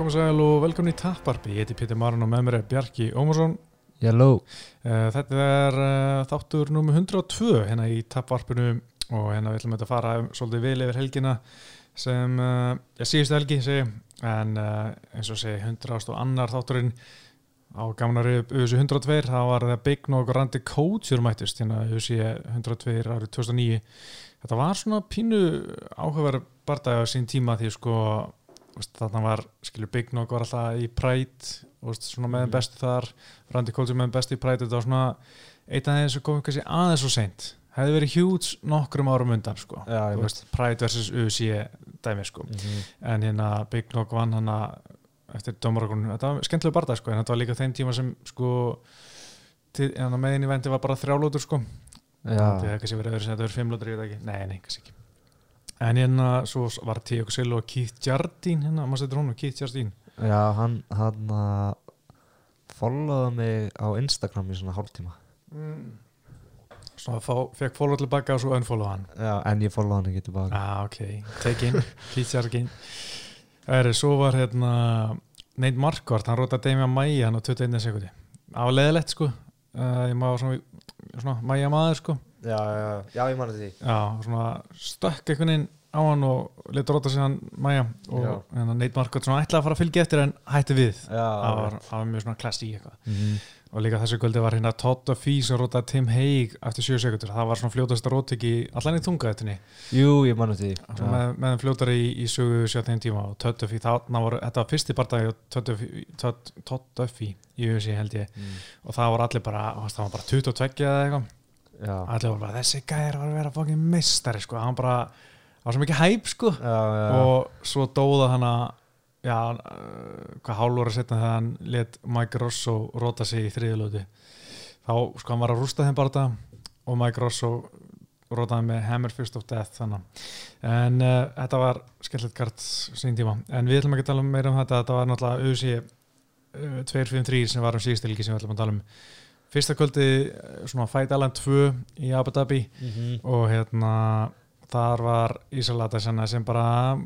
Komið sæl og velkomin í Tapparpi. Ég heiti Pítur Marun og með mér er Bjarki Ómarsson. Hello Uh, þetta er uh, þáttur nummer 102 hérna í Tapparpinu og hérna við ætlum að fara svolítið vel yfir helgina sem, uh, já, síðustu helgi segi, en eins og segi 100 og annar þátturinn á gamnari USA 102, það var það Big Nog og Randy Coatsur mættust hérna USA 102 árið 2009. Þetta var svona pínu áhugaverð barndagi á sín tíma því sko þarna var, skilur Big Nog var alltaf í Pride og svona með þeim bestu þar Randy Coulter með þeim bestu í Pride þetta var svona eitt af þeim sem kom kannski aðeins og seint hefði verið huge nokkrum árum undan sko. Veist, Pride vs. UC dæmi sko. Mhm. en hérna Big Nog vann hana eftir dómarakonun, þetta var skemmtilega barða sko, en þetta var líka þeim tíma sem sko að meðin í vendi var bara þrjálótur sko Já, það hefði kannski verið þetta verið fimmlótur veit ekki, nei, nei, kannski ekki en hérna svo var Tíu Sil og Keith Jardine hérna, maður setur hún Keith Jardine? Já hann hann að followða mig á Instagram í svona hálftíma. Svo fá, fekk follow tilbaka og svo unfollow hann? Já, en ég followða hann ekki tilbaka. Ah, ok, take in, Keith Jardine. Æri, svo var hérna Nate Marquardt, hann rótaði Damian Maia hann á 21 sekundi afleðilegt sko. Uh, ég maður svona, svona Maia maður sko Já, já, já, ég manna því. Já, svona stökk einhvern veginn á hann og letur róta sig hann Maja og Já. hérna, Marquardt svona ætlaði að fara að fylgja eftir en hætti við. Það var, var mjög svona klassi í eitthvað. Mhm. og líka þessu kvöldi var hérna Todd Duffy sem rótaði Tim Haig eftir 7 sekundur það var svona fljótast að róta ekki allan í tunga þetta Jú, ég manna því. Með, með þeim fljótari í, í sögu sjá þeim tíma og þarna var, þetta var fyrsti barndagi og Todd Duffy í USA held ég. Mm. og það var allir bara, það var bara 22 eða eitthvað allir var bara, þessi gæðir var að vera fokkin mistari sko, hann bara var svo mikið hæp sko. Já, já og svo dóða hann að já, uh, hvað hálfur að setna þegar hann let Mike Rosso róta sig í þriðilötu þá sko hann var að rústa þeim bara þetta og Mike Rosso rótaði með Hammer Fist of Death þannig en uh, þetta var skemmtilegt kart sín tíma. En við ætlum ekki að tala meira um þetta þetta var náttúrulega UC uh, 253 sem var um síðustilgi sem við ætlum að tala um fyrsta kvöldi uh, svona Fight Island 2 í Abu Dhabi Mhm. og hérna þar var Ísalata sem bara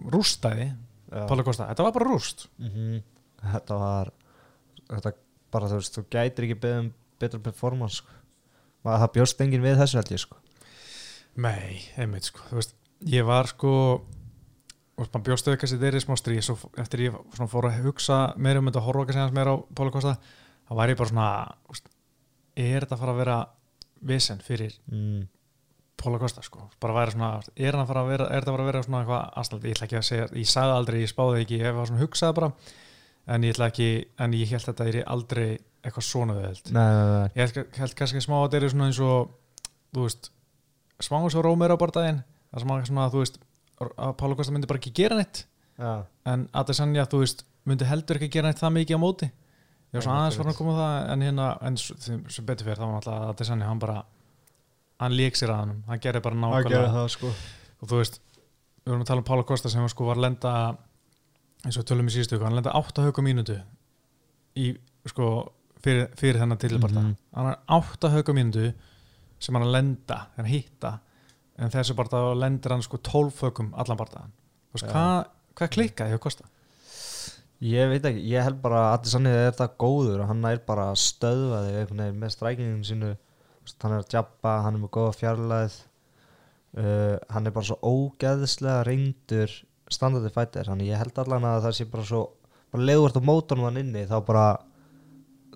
Kosta, þetta var bara rúst Mhm. Þetta var Þetta bara, þú veist, þú gætir ekki beðum betra performance sko. Það bjóst enginn við þessu held ég sko Nei, einmitt sko veist, ég var sko og maður bjóst auðvitað kannski þeirri smá stríð svo eftir ég fór að hugsa meira um þetta og horfa kannski aðeins meira á Pála Kosta þá var ég bara svona er þetta að fara að vera vesen fyrir mm. Pála Kosta sko, bara væri svona er, hann að að þetta að fara að vera svona eitthvað aðstæld, ég ætla ekki að segja, ég sagði aldrei, ég spáði ekki ég var svona hugsaði bara en ég ætla ekki, en ég held að þetta er aldrei eitthvað svona auðveld Nei, nei, nei. Ég held, held kannski smá að þetta er svona eins og þú veist, eins og Rómir á bardaginn, það að svona, þú veist að Pála Kosta myndi bara ekki gera neitt Já, en Adesanya, þú veist, myndi heldur ekki gera neitt það mikið á móti var svona aðeins farin að koma það en hérna, en sem, betur fyrir þá var náttúrulega Adesanya, hann bara hann lík sér að hann, hann gerði bara nákvæmlega það sko og þú veist, við vorum að tala um Pála Kosta sem sko var að lenda eins og tölum í síðustu hann lenda 8 hauka mínútu í, sko fyrir, fyrir þennan tilbarta Mhm. hann er 8 hauka mínútu sem hann er að lenda, hann hitta en þessu barta lendir hann sko 12 haukum allan bartaðan þú veist, Já. hvað hva klikkaði hjá Kosta? Ég veit ekki, ég held bara að Adesanya er það góður og hann er bara að stöðva þig einhvern veginn með strækinginu sínu Þú hann er að jabba, hann er með góða fjarlæð uh, hann er bara svo ógeðslega reyndur standardi fættir, hann ég held allan að það sé bara svo, bara leiðvart á mótunum hann inni, þá bara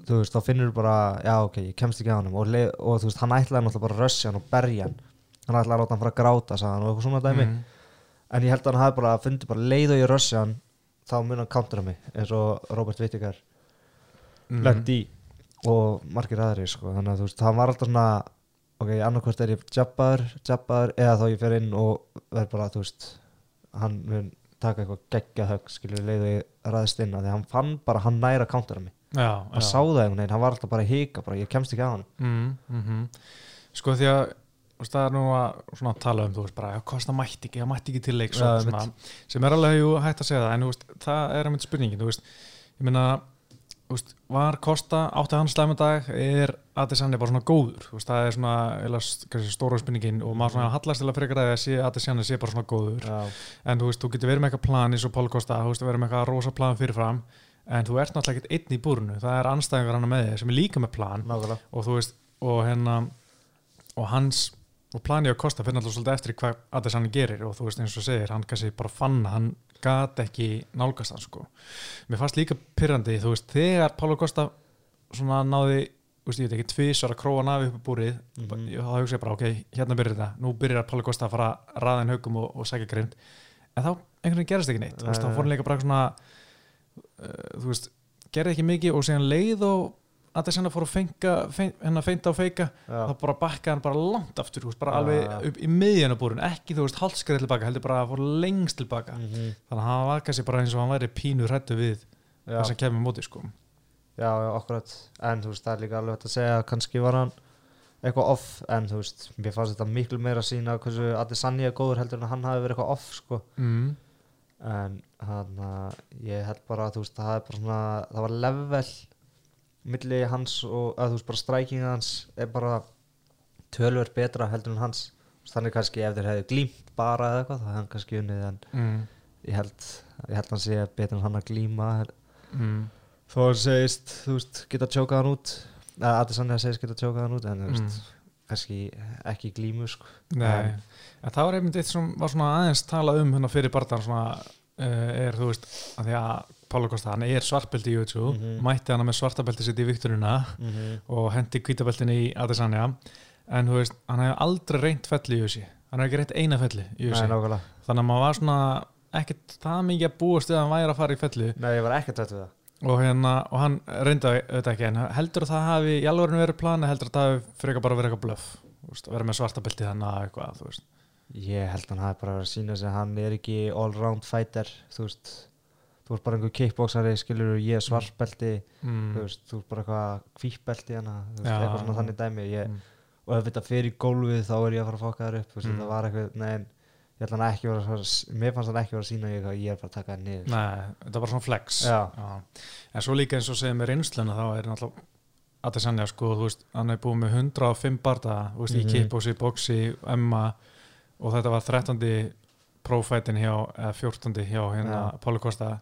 þú veist, þá finnur bara, já ok, ég kemst ekki á hann og, og þú veist, hann ætlaði náttúrulega bara að rössja hann og berja hann. Hann ætlaði að láta hann fara að gráta, sagði hann og eitthvað svona dæmi. Mhm. en ég held að hann hafi bara fundið bara leið og ég rössja hann þá mun hann countra mig eins og Robert Whittaker Mhm. lent í og margir aðri sko. þannig að þú veist, hann var alltaf svona ok, annarkvort er ég jabbar, jabbar eða þá ég fer inn og verð bara þú veist, hann mun taka eitthvað geggja högg, skilur leið og ég ræðist inn að því hann fann bara, hann næra að countra mig, já, hann já. sá það einhvern veginn hann var alltaf bara að hika, bara ég kemst ekki á hann mm, mm sko því að það er nú að svona, tala um þú veist bara, það mætti ekki, það mætti ekki til leiks Já, og svona, sem er alveg jú, hægt að segja það en veist, það er að mynd spurningin veist, ég meina úst, var Kosta átti hans slæmandag er Adesanya bara svona góður úst, það er svona eða, stóra spinningin og maður svona hallast til að frekar að sé Adesanya sé bara svona góður. Já, en þú veist, þú getur verið með eitthvað plan eins og Pála Kosta, þú veist, verið með eitthvað rosa plan fyrirfram en þú ert náttúrulega ekkert einn í búrunu það er anstæðingar hann með þig sem er líka með plan. Nákvæmlega. Og þú veist, og hérna og hans og planið á Kosta fyrir náttúrulega svolítið eftir hvað Adesanya gerir og þú veist eins og segir, hann kannski bara fann að hann gat ekki nálgast hann sko. Mér fannst líka pyrrandi, þú veist, þegar Pála Kosta svona náði þú veist, ég veit ekki, tvísar að króa nafi upp á búrið Mhm. ég þá hugsa ég bara, ok, hérna byrjar þetta. Nú byrjar Pála Kosta að fara raðin haugum og, og sækja grind, en þá einhvern veginn gerist ekki neitt, þú veist, þá fór hann líka bara svona uh, þú veist, gerði ekki mikið og síðan leið og Adesanya fór að fenga, fein, hennar feinta og feika já, þá bara bakkaði hann bara langt aftur veist, bara alveg já. upp í miðjanabúrin ekki þú veist halskreið tilbaka, heldur bara að fór lengst tilbaka. Mhm. þannig að hann var kannski bara eins og hann væri pínu hrættu við það sem kemur móti sko. Já, akkurat. En þú veist, það er líka alveg að segja að kannski var hann eitthvað off en þú veist, mér fannst þetta miklu meira að sína hversu Adesanya er góður heldur en að hann hafi verið eitthvað off sko. Mm. en hann að ég held bara að veist, það bara svona það var level milli hans og að þú veist, bara strækinga hans er bara tölver betra heldur en hans. Þannig kannski ef þeir hefðu glímt bara eða eitthvað, það hefði hann kannski unnið en Mm. ég held, ég held hann sé betur en hann að glíma Mm. þó hann segist, þú veist, geta tjókað hann út. Eða Adesanya segist geta tjókað hann út en þú veist, kannski ekki glímu sko. Nei, en það var einmitt eitt sem var svona aðeins talað um hérna fyrir barðan svona uh, er þú veist, að því að Pála Kosta, hann er svartbelti í YouTube Mhm. mætti hann með svartabelti sitt í vikturina mm -hmm. og hendi kvítabeltinni í Adesanya. En veist, hann hefði aldrei reynt felli í UFC hann hefði ekki reynt eina felli í nákvæmlega. Þannig að maður var svona ekkert það mikið að búast að hann væri að fara í fellu. Nei, ég var ekkert rætt við það. Og, hérna, og hann reynda auðvitað ekki en heldur að það hafi í alvarinu verið plani heldur að það hafi frekar bara verið eitthvað að vera með svartabelti þannig að. Ég held hann hafi bara verið að sína að hann er ekki all-round fighter þú veist þú ert bara einhver kickboxari, skilur ég er svartbelti, mm. þú veist, þú ert bara eitthvað hvítbelti hana, veist, Já. eitthvað svona þannig dæmi ég, Mm. og ef þetta fyrir í gólfið þá er ég að fara að fokka þær upp, veist, Mm. þetta var eitthvað nein, ég held hann ekki vera, að mér fannst hann ekki vera að sína ég að ég er bara að taka það niður Nei, þetta var svona flex Já. En svo líka eins og segir með reynsluna þá er náttúrulega Adesanya sko, þú veist, hann er búið með 105 barða, þú veist, Mhm. í kickboxi, boxi, emma og þetta var 13. prófætin hjá, eða 14. hjá hérna Já. Páli Kosta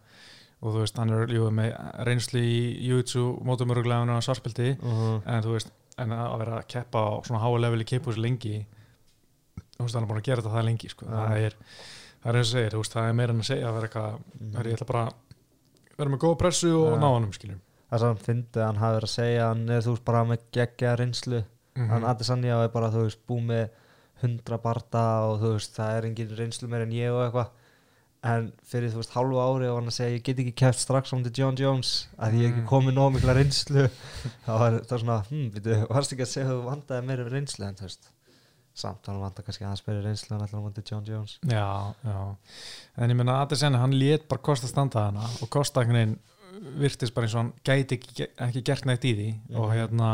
og þú veist, hann er jú, með reynslu í YouTube mótum öruglega á svarspildi uh en þú veist, en að vera að keppa á svona háa level í kickboxi lengi þú veist, hann er búin að gera þetta það lengi sko. Já. það er, það er eins og segir, þú veist, það er meira en að segja að vera eitthvað Hörru, ég ætla bara að vera með góða pressu og Mhm. Ná honum, skiljum. það sem hann fyndi að hann hafi verið að segja hann er þú veist bara með geggja reynslu Mhm. hann Adesanya er bara þú veist búið með 100 barda og þú veist það er engin reynslu meir en ég og eitthvað en fyrir þú veist hálfu ári og hann að segja ég get ekki kæft strax om til John Jones að ég ekki Mm. komið nóg mikla reynslu þá var það svona hm, veitu, varst ekki að segja að þú vandaði meira reynslu en þú veist samt hann vandar kannski aðeins meira reynslu en allar hann til John Jones Já, já. En ég meina, Adesanya, hann lét bara Kosta standa hana og Kosta einhvern veginn virtist bara eins og hann gæti ekki, ekki gert neitt í því og Mhm. hérna,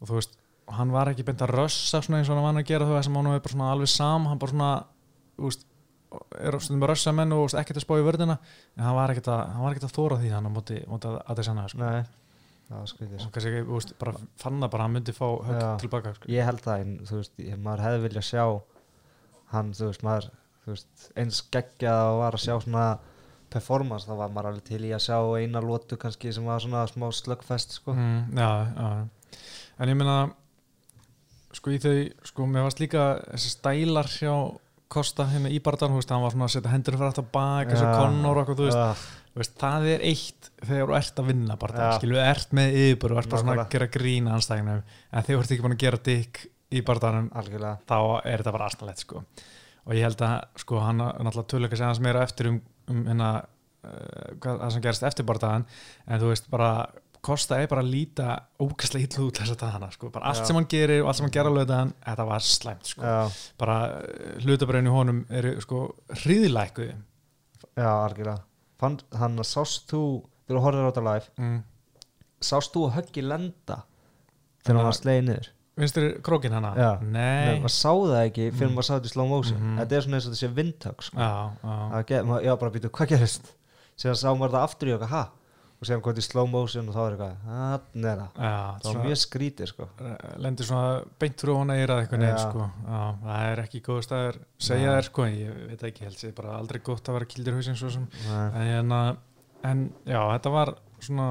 og þú veist, hann var ekki beint að rössa svona eins og hann var að gera þú veist, hann svona alveg sam, hann bara svona, veist, er stundum að rössa menn og ekkert að spá í vörðina, en hann var ekkert að, hann var ekkert að þóra því hann á móti, móti sko. nei það var skrítið Og kannski, þú veist, bara fann það bara að hann myndi fá högg tilbaka, sko. ég held það en þú veist, maður hefði viljað sjá hann, þú veist, maður þú veist, eins geggjað og var að sjá svona performance, þá var maður alveg til í að sjá eina lótu kannski sem var svona smá slöggfest sko. mm, já, já. en ég meina sko í þau sko mér varst líka þessi stælar hjá Kosta hérna í barðan, þú veist, hann var svona að setja hendur fyrir aftur bak, og Já. Conor og eitthvað, veist, Ah, það er eitt þegar þú ert að vinna barðan, Já. skilju, ert með yfirbúr og ert bara svona að gera grína anstæðinum, en þegar þú ert ekki búin að gera dykk í algjörlega. þá er þetta bara aðstæðlegt, sko. Og ég held að, sko, hann náttúrulega tölulega að segja hans meira eftir um, um hérna, uh, hvað sem gerist eftir barðan, en þú veist, bara Kosta er bara að líta ógæslega illa út þess að dagana, sko, bara allt Já. sem hann gerir og allt sem hann gera alveg þann, þetta var slæmt, sko bara hlutabröðin í honum eru sko hriðilækuði já, algjörlega Fann, hann að sást þú þegar þú horfður á þetta live mm. sást þú að höggi lenda þegar hann var slegið niður Vinstur krókin hana? Já. Nei, maður sá það ekki fyrir Mm. maður sá þetta í slow motion Mhm. þetta er svona eins og þetta sé vindhögg sko. Já, Það bara býtu, hvað gerist síðan sá maður það aftur í okkar, ha og þetta í slow motion og þá er eitthvað þannig er það, það var svona, mjög skrítið sko lendir svona beint frá hana eirað eitthvað Já. sko. Já, það er ekki góð staður segja þér sko, ég veit ekki, held sér bara aldrei gott að vera kildir hausinn svo sem Nei. en, hérna, en já, þetta var svona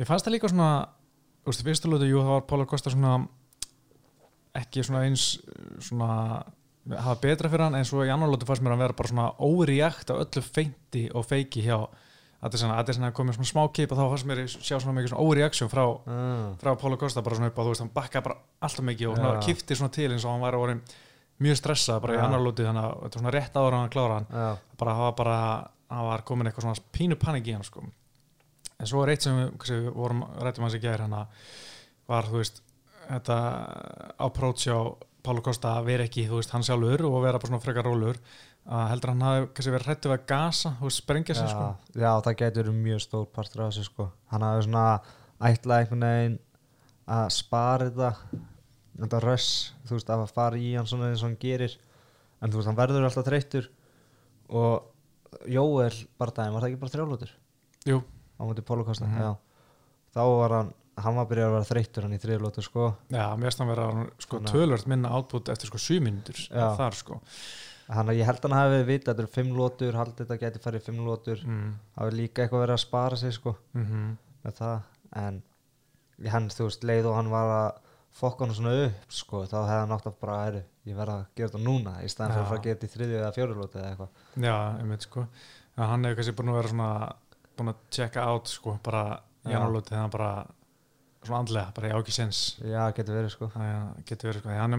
mér fannst það líka svona þú veist, fyrstu lúti, jú, það var Pála Kosta svona ekki svona eins svona hafa betra fyrir hann en svo í annar lúti fannst mér að vera bara svona óreakt á öllu feinti og feiki hjá Addison, Addison hafði komið svona smá kip og þá fannst mér sjá svona mikið svona óreaksjón frá Ah, frá Pála Kosta bara svona upp á þú veist hann bakkaði bara alltaf mikið og svona Já. kipti svona til eins og hann var orðin mjög stressað bara í Já. annar lúti þannig að þetta var svona rétt ára hann að klára hann já, bara hann var bara hann var komin eitthvað svona pínu panik í hann sko. en svo er eitt sem við, vorum rættum hans í gær hann var þú veist þetta approach á Pála Kosta að vera ekki þú veist hann sjálfur og vera bara svona frekar rólur að heldur hann hafi kannski verið hrættu við að gasa veist sprengja sig sko? já, það getur mjög stór partur af þessu sko. Hann hafi svona ætlað einhvern veginn að spara þetta þetta röss, þú veist, að fara í hann svona eins og hann gerir. En þú veist, hann verður alltaf þreyttur og Jóel bara daginn, var það ekki bara þrjálfótur Jú, á mútið Pólukosta, Mhm. já. Þá var hann, hann var byrjað að vera þreyttur hann í þriðlótur sko. Já, mér finnst hann vera sko að- tölvört minna átbútt eftir sko 7 mínútur Já. þar sko Þannig að ég held að hann hafi vita, þetta eru fimm lótur, haldið þetta geti farið fimm lótur, mm. hafi líka eitthvað verið að spara sig sko Mm með það, en hann, þú veist, leið og hann var að fokka hann svona upp sko, þá hefði hann átt að bara, heru, ég verð að gera þetta núna í staðan fyrir Já. að fara að þetta í þriðju eða fjóru lótu eða eitthvað. Já, einmitt sko ja, hann hefur kannski búin að vera svona búin að checka out sko bara í Já. annarlóti þegar hann bara svona andlega, bara ég á ekki sens Já, getur verið sko. það ja, getur verið sko, hann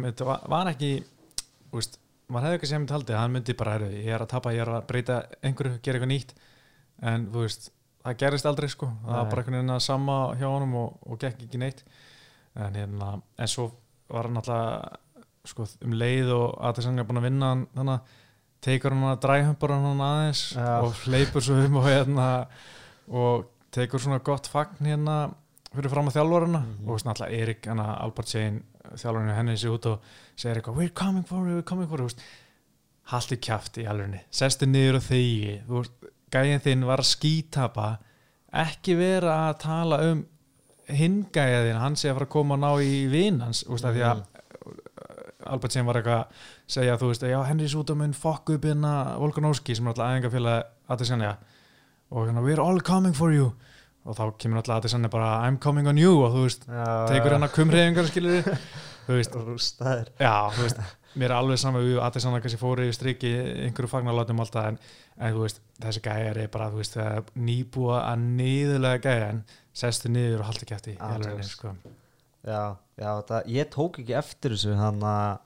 maður hefði ekki sem myndi haldið hann myndi bara, heru, ég er að tapa, ég er að breyta einhverju, gera eitthvað nýtt. En þú veist, það gerist aldrei sko. Það var bara einhvern veginn að sama hjá honum og, og gekk ekki neitt. En hérna, en svo var hann alltaf sko um leið og er búin að vinna hann þannig að tekur hann að dræhumpar hann aðeins Já. og hleypur svo um og hérna og tekur svona gott fagn hérna fyrir fram að þjálfarana Mhm. og svona alltaf Erik, hann Albert Sein þjálfarinu henni sér út og segir eitthvað we're coming for you, we're coming for you. Veist, haltu kjaft í alvegni sestu niður og þegi. Þú veist, gæðin þinn var að skítapa ekki vera að tala um hinn gæðin, hann sé að fara að koma og ná í vinans, þú veist, af því að Albert sem var eitthvað að segja þú veist, já, Henry Súta mun fokk upp hérna Volkanovski sem er alltaf æðingafélag Adesanya. Og hérna, we're all coming for you og þá kemur alltaf Adesanya bara I'm coming on you og þú veist, Já, tekur hann að kumreyfingar skilur þú veist, Rústaðir. já, þú veist mér er alveg saman við Adesanya kannski fóru í striki einhverju fagnarlátum alltaf en, en þú veist, þessi gæjar er bara þú veist, er nýbúa að niðurlega gæja en sestu niður og haldi í alveg tjóks. sko. Já, já, það, ég tók ekki eftir þessu hann að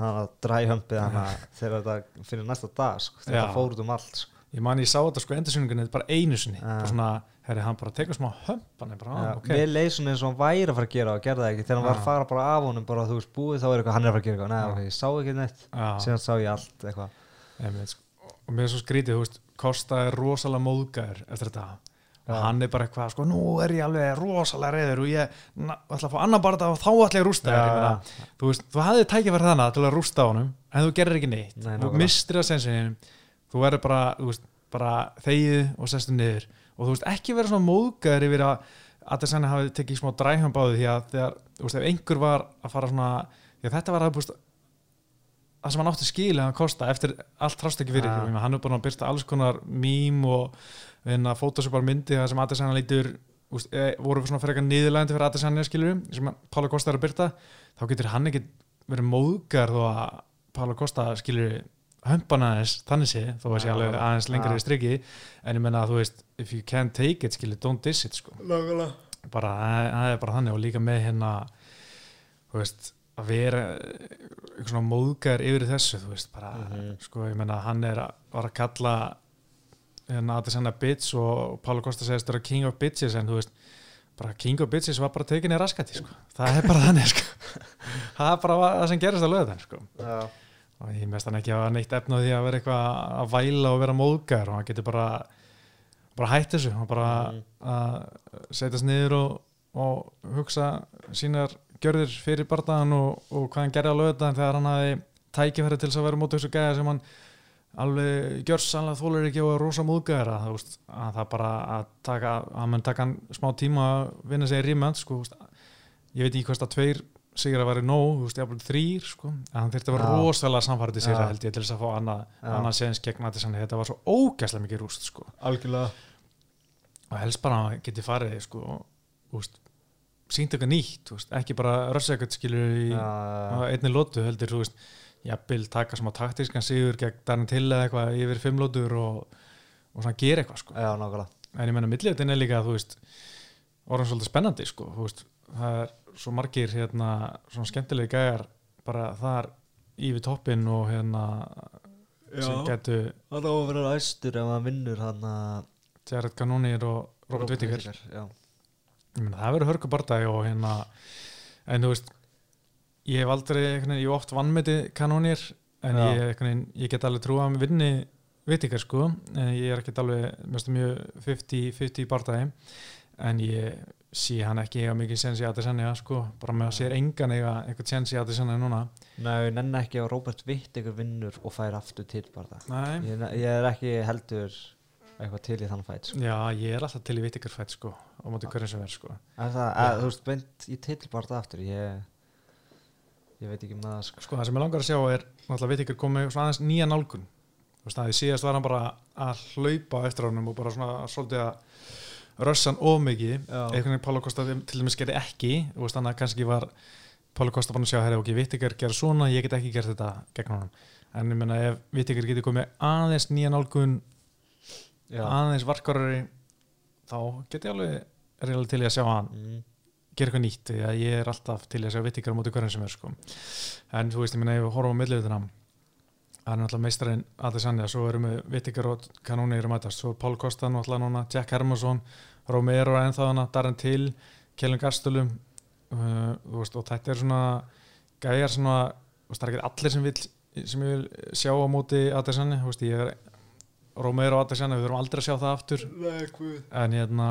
hann að dræhömpið hann að þegar þetta fyrir næsta dag sko, þegar Já. það fór út um allt sko. ég man ég sá þetta sko endursynningunni bara einu sinni Já. bara svona, herri, hann bara tekur smá hömp? Hann bara, Já, ah, ok. Mér leið svona eins og hann væri að fara að gera og gerði það ekki. Þegar hann var Já. að fara bara af honum bara þú veist búið þá er eitthvað hann er að fara að gera eitthvað. Nei, Já. ok, ég sá ekki neitt. Síðan sá ég allt eitthvað. Sko. og mér er svo skrítið, þú veist Kosta er rosalega móðgæður eftir þetta. Og hann er bara eitthvað, sko, nú er ég alveg rosalega reyður og ég ætla að fá annar barða og þá ætla ég að rústa þér, þú veist, þú hafði tækifæri þannig til að rústa honum, en þú gerir ekki neitt. Nei, þú mistir að sensinum. Þú verður bara, þú veist, bara þegið og sestu niður og þú veist, ekki vera svona móðgæður yfir að að hafi tekið smá dræhjum báði því að þegar, þú veist, ef einhver var að fara svona, því að þetta var að, þú veist, það sem hann átti skil að kosta eftir allt trást ekki fyrir Ja. hann er búin að byrsta alls konar mím og vinna fótosupar myndi það sem Adesanya lítur úst, e, voru svona frekar niðurlegandi fyrir Adesanya skilur sem Pála Kosta er að byrta þá getur hann ekki verið móðgar þó að Pála Kosta skilur hömpan aðeins þannig sé þó að sé alveg aðeins lengra Ja. í strikki en ég menna að þú veist if you can't take it skilur don't diss it sko bara, það það er bara þannig og líka með hérna þú veist, að vera eitthvað svona móðgar yfir þessu þú veist, bara, Mhm. sko, ég menna hann er að, var að kalla hérna Adesanya bitch og Pála Kosta segist vera king of bitches en þú veist bara king of bitches var bara tekinni raskati sko. það er bara þannig sko. það er bara það sem gerist að löða sko. Já, og ég mest hann ekki að neitt efna því að vera eitthvað að væla og vera móðgar og hann getur bara bara hætt þessu. Og bara Mhm. að setjast niður og, og hugsa sínar gjörðir fyrir bardaðan og, og hvað hann gerði á lögðan þegar hann hafi tækifæri til þess að vera mót þessu gæða sem hann alveg gjörsanlega þólur ekki á að rosa þú veist, að það bara að taka að mann taka hann smá tíma að vinna sig í rímand sko, ég veit ekki hvort að tveir sigur að vera nóg, þú veist, jafnvel þrýr sko, en hann þurfti að vera Já. rosalega samfærið sér Já. held ég til þess að fá annað Já. annað séðins gegn að þess að þetta var svo ógæslega mikið rúst sko, algjörlega og helst bara að hann geti farið sko, þú veist sínt eitthvað nýtt, þú veist, ekki bara rössa eitthvað skilur í einni lótu heldur, þú veist jafnvel taka smá taktískan sigur gegn Darren Till eða eitthvað yfir fimm lótur og, og svona gera eitthvað sko. já, nákvæmlega en ég menna milliðin er líka þú veist, orðan svolítið spennandi sko, þú veist, það er svo margir hérna, svona skemmtilegi gæjar bara þar yfir toppin og hérna sem getu hann á að vera æstur ef hann vinnur hann að Jared Cannonier og Robert já, meina, það verður hörku bardagi og hérna en þú veist ég hef aldrei, ég hef oft vannmeti kanónir en Já. ég, ég get alveg trúa að hann vinni vitikar sko. En ég er ekkert alveg, mjög mjög 50-50 bardagi. En ég sé hann ekki eiga mikið sens í Adesanya sko, bara með að sér engan eiga einhvern sens í Adesanya núna. Nei, nenni ekki að Robert Whittaker vinnur og fær aftur til bara. Það ég, ég er ekki heldur eitthvað til í þann fætt sko. Já, ég er alltaf til í vitikar fætt sko á móti hverjum sem verð sko. Er það, að, þú veist, beint í til bara það aftur ég ég veit ekki með það sko. Sko það sem ég langar að sjá er náttúrulega veit ykkur komið svona aðeins nýja nálgun. Þú veist að því síðast var hann bara að hlaupa eftir honum og bara svona svolítið að rössan of mikið einhvern veginn Pála Kosta til dæmis gerði ekki veist þannig að kannski var Pála Kosta bara að sjá herri ok, veit ykkur gera svona, ég get ekki gert þetta gegn honum en ég menna ef ykkur getur komið aðeins nýja nálgun Já. aðeins varkarari þá get ég alveg ég alveg til í að sjá hann Mm. gera eitthvað nýtt að ég er alltaf til þess að veit ekki á móti hverjum sem er sko. en þú veist, ég meina ef við horfum á milliðuna það er náttúrulega meistarinn Adesanya, svo erum við Vittikar og Kanóni eru að mætast, svo er Pál Kosta náttúrulega núna, Jack Hermansson, Romero er ennþá hana, Darren Till, Kjellin Gastulum uh, veist, og þetta er svona gæjar svona, það er ekki allir sem, vill, sem ég vil sjá á móti Adesanya, veist, ég er Romero og Adesanya, við þurfum aldrei að sjá það aftur. En hérna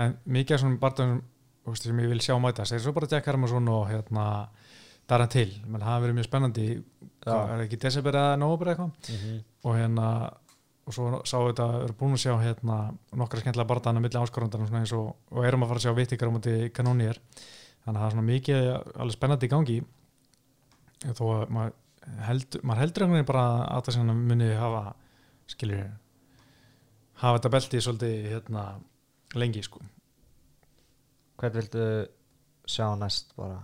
en mikið af svona barndagum sem ég vil sjá mætast, er svo bara Jack Hermansson og hérna Darren Till, menn það hafa verið mjög spennandi. Hvað, er ekki December eða Nóber eitthvað? Mhm. og hérna og svo sá þetta, erum búin að sjá hérna nokkra skemmtilega barndagana milli áskorundar eins og, og erum að fara að sjá vittikar á móti kanónir, þannig að það er svona mikið alveg spennandi í gangi. Þó að maður heldur, maður heldur einhvern veginn bara að það sem muni hafa skiljur hafa þetta belti svolítið hérna lengi sko. Hvern viltu sjá næst bara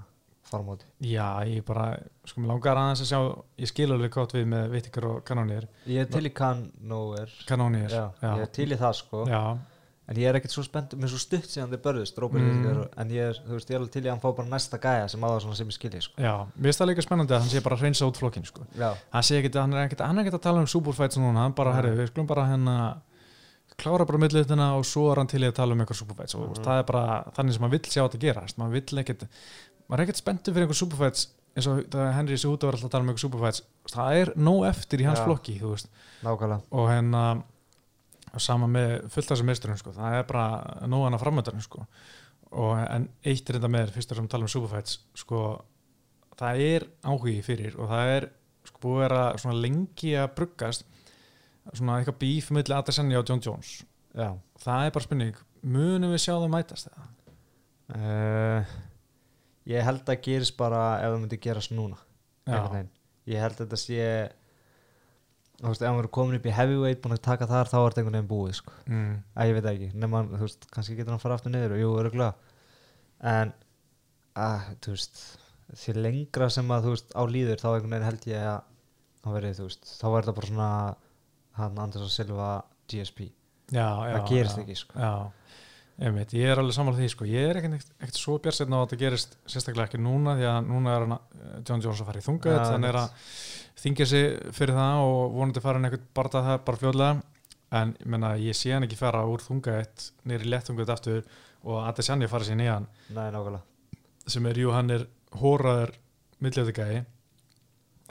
formóti Já, ég bara, sko, mér langar aðeins að sjá ég skil alveg gott við með vittikar og kanónir. Ég er til í kann nóver kanónir, já, ég er til í það sko. Já, en ég er ekkert svo spennt mér er svo stutt síðan þið börðust Robert Mm. Whittaker, en ég er, þú veist, ég er alveg til í að hann fá bara næsta gæja sem það svona sem ég skilji sko. Já, mér finnst það líka spennandi að hann sé bara hreinsa út flokkin, sko. Já, hann sé ekkit, hann er er ekkit að tala um superfights núna, hann bara, herri, hérna klára bara milliðina og svo er hann til í að tala um eitthvað superfights og Mhm. það er bara þannig sem maður vill sjá þetta gerast. Maður vill ekkit, maður er ekkit spenntur fyrir einhver superfights eins og það Henry Cejudo var alltaf að tala um einhver superfights, það er nóg eftir í hans Já. flokki, og hérna og sama með fullt af þessum meisturum sko. það er bara nóg hana framöndarinn sko. og en eitt er þetta með fyrstur sem tala um superfights sko, það er áhugi fyrir og það er sko, búið að vera lengi að bruggast svona eitthvað bíf milli Adesanya og John Jones já það er bara spurning, munum við sjá það mætast það? uh, ég held að gerist bara ef það myndi gerast núna ég held að þetta sé þú veist, ef hann verður komin upp í heavyweight búin að taka þar, þá er þetta einhvern veginn búið sko. mm, að ég veit ekki, nema þú veist, kannski getur hann fara aftur niður og jú, öruglega en að, þú veist því lengra sem að, þú veist, á líður þá einhvern veginn held ég að þá verður það bara svona hann Anders og Silva GSP já, já, það gerist já. ekki, sko. Já, einmitt, ég er alveg samanlega því sko. ég er ekkert, ekkert svo björnsinn á að þetta gerist sérstaklega ekki núna því að núna er hann eh, John Jones að fara í þunga Já, þannig að þingja sig fyrir það og vonandi fara hann eitthvað bara það bara fljóðlega en ég, menna, ég sé hann ekki fara úr þunga eitt nýri léttunga aftur og Adesanya fara sér nýjan. Nei, sem er, jú, hann er hóraður milljöfðugæði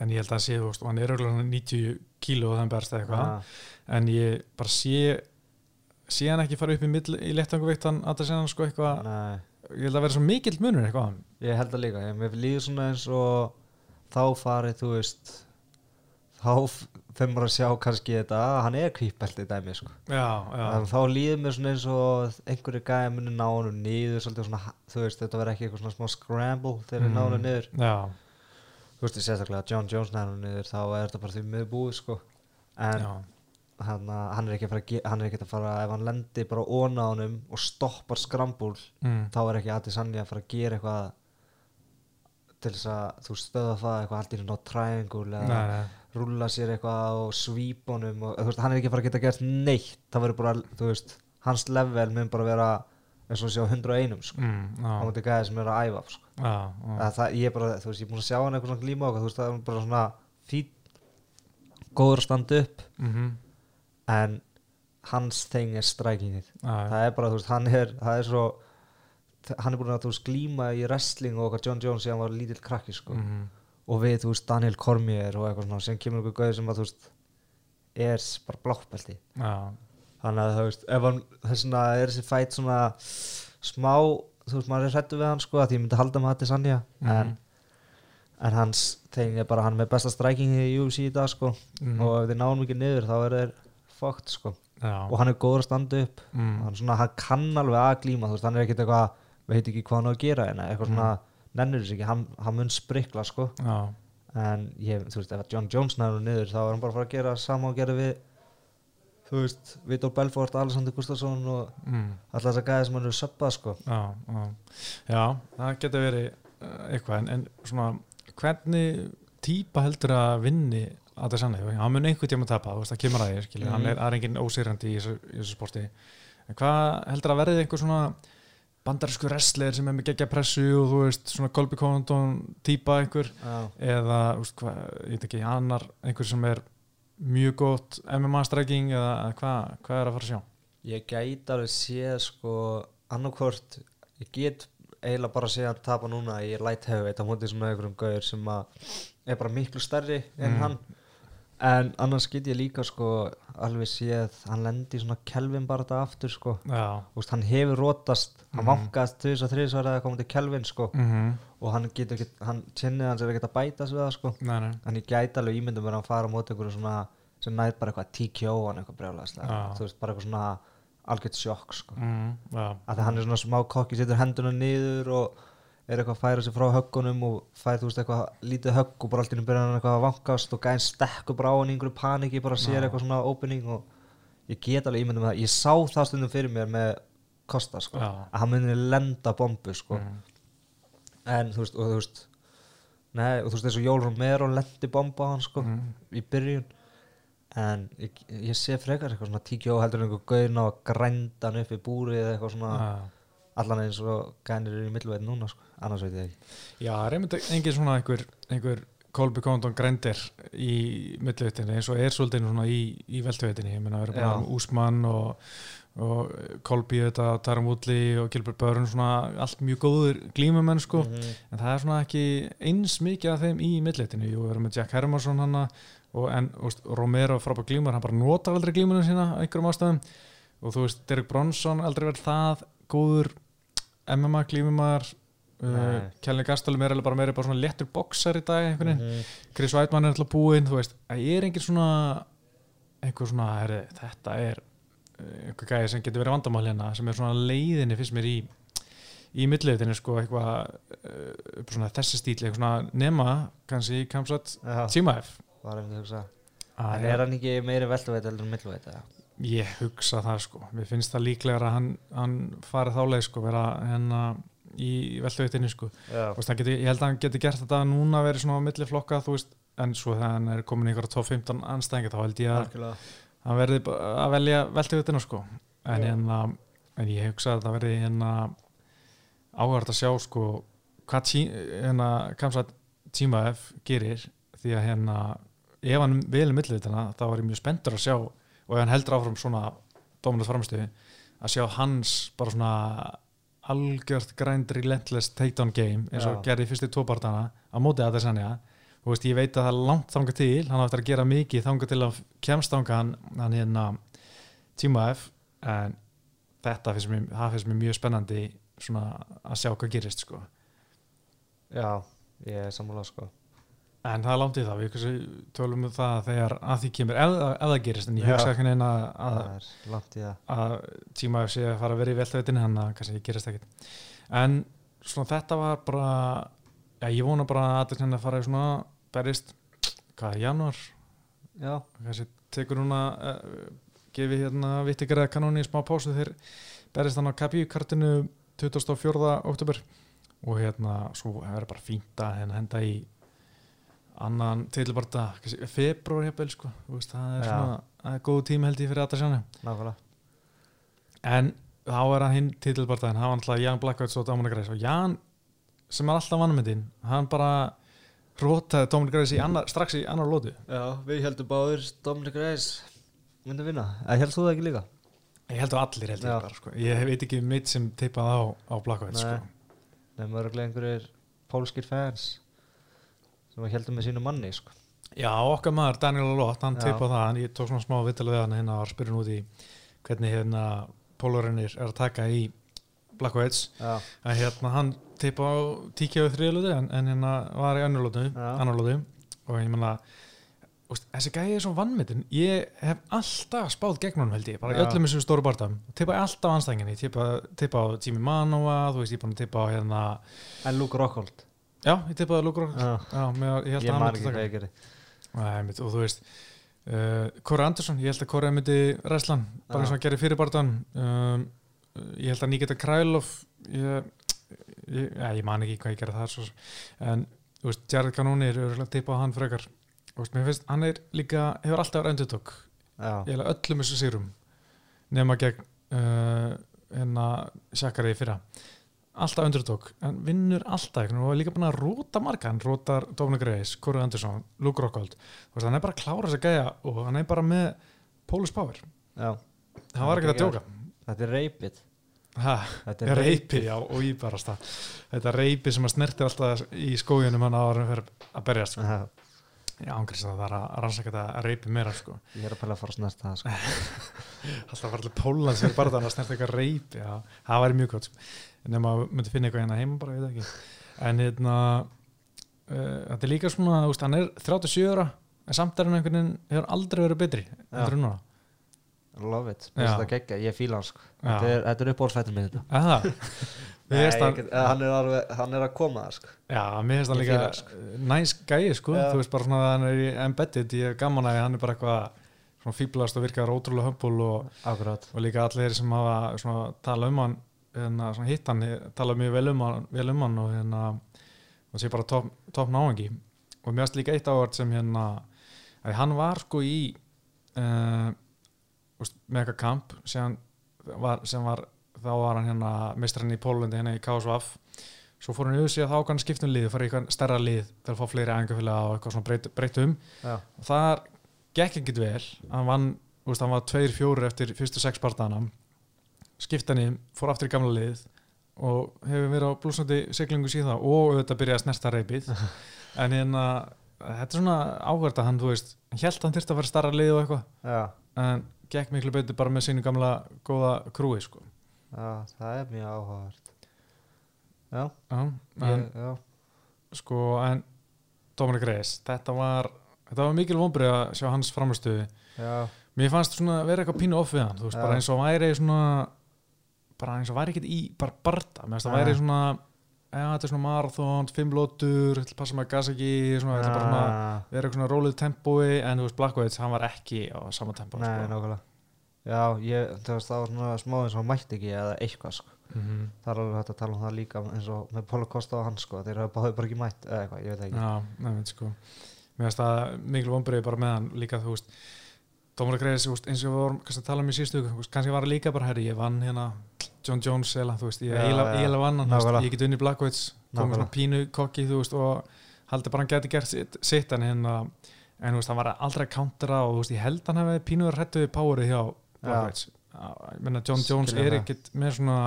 en ég held að hann sé, þú veist, hann er auðvitað 90 kíló og þann berst eitthvað. Ah, en ég bara sé sé hann ekki fara upp í, mill, í að það sé hann sko eitthvað ég held að vera svo mikill munur eitthvað ég held það líka ég, mér líður svona eins og þá farið, þú veist þá f- þegar maður að sjá kannski þetta að hann er kvípelti dæmi sko. já, já, þá líður mér svona eins og einhverju gæði muni ná honum niður svolítið svona, þú veist, þetta verður ekki eitthvað svona smá scramble þegar mm. ná honum niður já, þú veist, sérstaklega að John Jones ná honum niður þá er þetta bara því miður búið sko. en já, hann, hann er ekki að fara hann er ekki að fara, ef hann lendir bara óna honum og stoppar scramble mm, þá er ekki aðeins sannig að fara að gera eitthvað til þess að þú stöða það eitthvað í ná triangle eða rúlla sér eitthvað og svíp honum og veist, hann er ekki að fara að geta gert neitt. Það verður bara, þú veist, hans level mun bara vera eins og sé á 101 sko. mm, á mútið gæði sem er að æfa sko. já, já, það, ég er bara, þú veist, ég er búin að sjá hann eitthvað svona glíma og þú veist, það er bara svona fít góður að standa upp. Mhm, en hans þeng er já, það er bara, þú veist, hann er það er svo, hann er búin að þú veist, glíma í wrestling og okkar John Jones sem var lítill krakki, sko. Mhm, og við, þú veist, Daniel Cormier og eitthvað svona, sem kemur einhver gauð sem að, þú veist er bara bláttbelti já, þannig að, þú veist, ef hann þess vegna er þessi fætt svona smá, þú veist, maður er hrættu við hann sko, að ég myndi halda með þetta sannja Mhm. en, en hans þeng er bara, hann er með besta strækingi í UFC í dag, sko. Mhm, og ef þið náum ekki niður, þá er þeir fókt, sko, já, og hann er góður að standa upp. Mm, hann svona, hann kann alveg að glíma, veist, hann er ekkert eitthvað veit ekki hvað hann á að gera, en eitthvað svona nennur þess ekki, hann, hann mun sprikla, sko. Já, en ég, þú veist, ef John Jones nærður niður þá er hann bara að fara að gera sama og gera við þú veist, Vitor Belfort Alexander Gustafsson og mm, alltaf þess að gæði sem hann eru söppað sko. Já, já, það getur verið uh, eitthvað, en, en svona hvernig típa heldur að vinni að það sannig, hann mun einhvern tíma tapa, þú veist, það kemur að því, skilur, hann Mhm. er, er engin ósýrandi í þessu, í þessu sporti en hvað heldur að verði einhver svona bandarísku wrestler sem er með geggja pressu og þú veist, svona Colby Condon típa einhver, já, eða, þú veist, hvað, ég veit ekki, annar einhver sem er mjög gott MMA stræking eða hvað, hvað er að fara að sjá? ég gæti alveg séð sko annarkvort ég get eiginlega bara séð hann tapa núna í light heavyweight á móti svona einhverjum gauður sem að er bara miklu stærri en Mm. hann en annars get ég líka sko alveg séð hann lendi svona kelvin bara þetta aftur sko. Veist, hann hefur rótast, hann Mhm. vankast þess að þriðsvar eða komið til kelvin sko. Mhm, og hann getur ekki, hann kynnið hans er ekki að bæta við það sko. Nei, nei, en ég gæti alveg ímyndum að hann fara á móti einhverju svona sem næð bara eitthvað TKO hann eitthvað brjálæðislega, Já. þú veist, bara eitthvað svona algjört sjokk sko. Já, að hann er svona smá kokki, setur henduna niður og er eitthvað að færa sig frá höggunum og fæði þú veist eitthvað lítið högg og bara allt í nú byrjar hann eitthvað að vankast og gæðin stekkur bara á hann í einhverju paniki bara sér eitthvað svona opening og ég get alveg ímyndum það, ég sá það stundum fyrir mér með Kosta sko, Já. að hann muni lenda bombu sko, mhm, en þú veist og þú veist nei, og þú veist og Jól Romero lendi bomba á hann sko mhm, í byrjun. En ég, ég sé frekar eitthvað svona TKO heldur einhver gauðin á að grænda hann upp í búri eða eitthvað svona já. Allan eins og gænir eru í milluveit núna sko. annars veit ég ekki. Já, það er einmitt engin svona einhver, einhver Colby Condon grændir í millivitinni eins og er svolítið svona í, í veltuvitinni, ég meina við erum bara um Úsmann og, og Colby þetta, Tarum Woodley og Gilbert Burns svona allt mjög góður glímumenn sko. Mhm. en það er svona ekki eins mikið af þeim í millivitinni, jú, við erum með Jack Hermansson hana og en og, Romero frábær glímur, hann bara notar aldrei glímunum sína einhverjum ástæðum. Og þú veist, Derek Bronson aldrei verið það góður MMA glímumar uh, Nei. Kelly Gastelum er bara meira bara svona léttur boxar í dag veginn, Mhm. Chris Weidmann er alltaf búinn þú veist, það er engin svona einhver svona, herri, þetta er uh, einhver gæði sem getur verið vandamál hérna sem er svona leiðinni fyrst mér í í milliðinni sko eitthvað uh, þessi stíl, eitthvað svona nema kannski Kamsat Tímaef var einmitt að hugsa Ah, En er hann ekki meiri veltuveit heldur en milluveit eða? Ég hugsa það sko, mér finnst það líklega að hann, hann farið þáleið sko, vera hérna í veltuveitinni sko. Veist, geti, ég held að hann geti gert þetta núna verið svona á milli flokka, þú veist en svo þegar hann er komin í ykkur top 15 anstæðinga þá held ég að hann verði að velja veltuveitina sko. En, hérna, en ég hugsa að það verði hérna áhverð að sjá sko hvað tí, hérna kamsa tímaef gerir. Því að hérna ef hann velur millivitina þá er ég mjög spenntur að sjá og ef hann heldur áfram svona dómunast framistuði að sjá hans bara svona algjört grænd relentless takedown game eins og gerði fyrstu tópartana á móti að þess að þú veist, ég veit að það er langt þanga til hann áttur að gera mikið þanga til að kemst þanga hann, hann hérna tíma F en þetta finnst mér, finnst mér mjög spennandi svona að sjá hvað gerist sko. Já, ég er sammála sko en það er langt í það, við tölum um það þegar að því kemur, ef, ef það gerist. En ég hugsa ekki neina að, er það. að tíma sé að fara að vera í veltavitin hann að kannski gerist ekkit en svona þetta var bara já, ég vona bara að þetta hérna fara í svona berist, hvað, janúar? Já, kannski tekur núna uh, gefi hérna vittigarða kanóni í smá pásu þegar berist hann á KPU-kartinu 24. oktober og hérna svo hefur bara fínt að hérna henda í annan tilbarta februar hefur sko, það er svona það er góð tími held ég fyrir þetta sjánu en þá er hann hinn titilbartaðin hann var alltaf Jan Blackouts og Dominic Reis og Jan sem er alltaf vannmyndin hann bara rótaði Dominic annar, strax í annar lótu já, við heldum báður Dominic Reis myndi vinna, eða helst þú það ekki líka? ég held að allir held Já. ég bara sko. ég veit ekki mitt sem tippað á, á Blackouts Nei. sko. nefnum örgulega einhverjir pólskir fans sem heldum með sínu manni sko. já okkar maður Daniel Lott hann tippað það, hann, ég tók svona smá vital við hann hérna og spyrjum út í hvernig hérna pólurinnir er að taka í Blackouts já, að hérna hann tippa á tíkja við þriðlóti en, en hérna var í annarlóti og ég menna þessi gæði er svo vannmyndin ég hef alltaf spáð gegn honum held ég bara öllum þessum stóru barndam tippa alltaf anstængin ég tippa, tippa á Jimmy Manoa þú veist ég að tippa á hérna en Luke Rockhold já ég tippaði já, með, ég held ég að mitt, og þú veist uh, Kåre Andersson, ég held að Kåre myndi ræslan, bara eins og hann gerir fyrir barðan um, ég held að Nikita Krælov ég, ég, ég man ekki hvað ég gerði það svo, en þú veist, Jared Canoni er örugglega tippa á hann frekar. Þú veist, mér finnst, hann er líka, hefur alltaf já, ég held öllum þessu sýrum nema gegn uh, hérna Shakari í fyrra alltaf underdog, en vinnur alltaf og er líka búin að róta marga hann rótar Dominic Reis, Corey Anderson, Luke Rockhold. Veist, hann er bara að klára þess að gæja og hann er bara með Power. Já. Það var ekki að djóka. þetta er reypið ha, þetta er reypi, já, og ég bara stað þetta reypi sem að snertir alltaf í skójunum hann fyrir að berjast sko. Já, ég ángriðs að það var að rannsaka þetta reypi meira sko. ég er að pæla að fara að snerta það sko. alltaf var allir Pólans fyrir bara þannig að snerta eitthvað reypi já, það væri mjög gott sko. nema að myndi finna eitthvað hérna heima bara, ég veit ekki en hérna uh, þetta er líka svona, þú veist, hann er 37 ára en samt er hann einhvern veginn hefur aldrei verið betri heldur en núna love it, Já. þetta geggja, ég fíla hann sko. Þetta er, þetta er uppbólsfættur með þetta Nei, hann er alveg, hann er að koma sko. já, mér finnst hann líka sko. næs gæi sko, Já. þú veist bara svona að hann er í embedded, ég er gaman að hann er bara eitthvað svona fíblast og virkar ótrúlega hömbul og, og líka allir sem hafa svona, tala um hann hérna, svona, hitt hann, tala mjög vel um hann, vel um hann og hérna og sé bara topp top náengi og mér finnst líka eitt ávart sem hérna að hann var sko í uh, með eitthvað kamp sem var, sem var þá var hann hérna mistrarinn í Pólandi hérna í KSVF svo fór hann auðvitað þá kann skiptum lið fara í eitthvað stærra lið til að fá fleiri ængafélag og eitthvað svona breytt, breytt um. Já, og það gekk ekkert vel. Hann vann, þú veist, hann var 2-4 eftir fyrstu sex partana. Skipta niður, fór aftur í gamla lið og hefur verið á blúsandi siglingu síðan og auðvitað byrjaði að snerta reypið en hérna þetta er svona áhverð að hann, þú veist held hann þyrfti að fara starra lið og eitthvað. Já, en gekk miklu betur bara með sínu gamla góða krúi sko já, það er mjög áhugavert. Já, Já, en, ég, já, sko, en Dominic Reis, þetta var þetta var mikil vonbrið að sjá hans framstöðu Mér fannst svona vera eitthvað pínu off við hann þú veist, Já. bara eins og væri svona bara eins og væri ekkert í bara barda, mér finnst Já. væri svona já, þetta er svona marathon, fimm lótur þetta passa maður gas ekki svona, þetta er bara svona, vera eitthvað svona rólið tempói en þú veist, Blackwood, hann var ekki á sama tempó nei, sko. nákvæmlega já, ég, það var svona smá eins og mætti ekki eða eitthvað sko. Mm það er alveg hægt að tala um það líka eins og með Póla Kosta og hann sko þeir hafa báðið bara ekki mætt eða eitthvað, ég veit ekki. Já, nefnir sko. Mér finnst það mikil vonbrið bara með hann líka, þú veist Dómar Greis, eins og við vorum kannski að tala um í síðustu kannski var það líka bara herri, ég vann hérna John Jones eða, þú veist, ég eiginlega vann hann, veist, ég get unni Blackwoods komið svona pínu kokki, þú veist, og haldi bara hann geti gert sitt, sitt en hérna, en þú veist, hann var aldrei að countera og þú veist, ég held hann hefði pínu að rettu við powerið hjá Meina, John Jones Skilja er ekkit með svona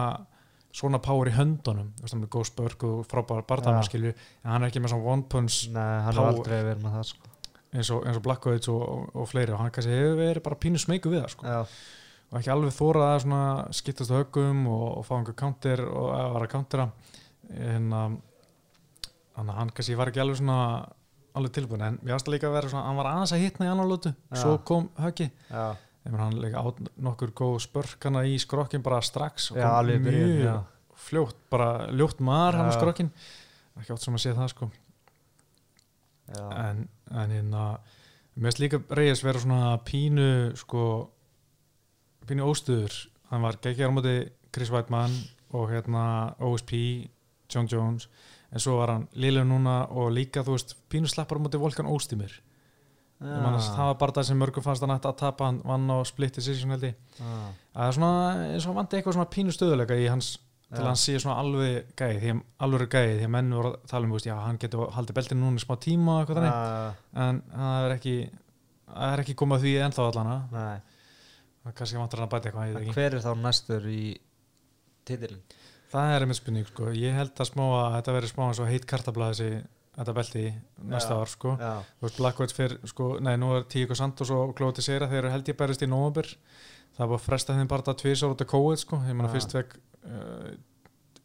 svona power í höndunum, góð spörk og frábæra barndana, Já. skilju. En hann er ekki með svona one punch nei, hann er aldrei verið með það sko. Eins og, og Blackwoods og, og, og fleiri. Og hann kannski hefur verið bara pínu smeyku við það sko. og ekki alveg þórað að skiptast á höggum og, fá einhver counter og að vara að countera. En um, hann kannski var ekki alveg svona alveg tilbúin en mér varst líka að vera svona, hann var aðeins að hitna í annar lótu svo kom höggi já, hann líka át nokkur góð spörkana í skrokkin bara strax og kom byrjun, mjög já. fljótt, bara ljótt maður hann á skrokkin ekki átt sem að sé það sko. En, en hérna mér finnst líka reyðis vera svona pínu sko pínu óstuður. Hann var geggjar á móti Chris Weidmann og hérna OSP John Jones. En svo var hann liðlega núna og líka þú veist pínu slappar á móti Volkan Óstimir já, það var bara það sem mörgum fannst hann ætti að tapa hann vann á split decision held ég. Að það er svona, eins og vandi eitthvað svona pínu stöðuleika í hans til Já. að hann sé svona alveg gæði því að alveg gæði því að menn voru að tala um já, hann getur haldið beltinu núna í smá tíma eitthvað þannig. Já, en það er ekki það er ekki komað að því ennþá allana nei. Það kannski vantar hann að bæta eitthvað hver er þá næstur í titilin það er einmitt spurning sko. ég held að smá að þetta þetta belti næsta Já. ár sko. já, þú veist Blackwood fyrir sko, nei nú er Tíko Santos og Glóti Seira þeir eru held ég berist í november það er búið að fresta þeim bara það tvisar út af COVID sko. ég meina Já. fyrst vekk uh,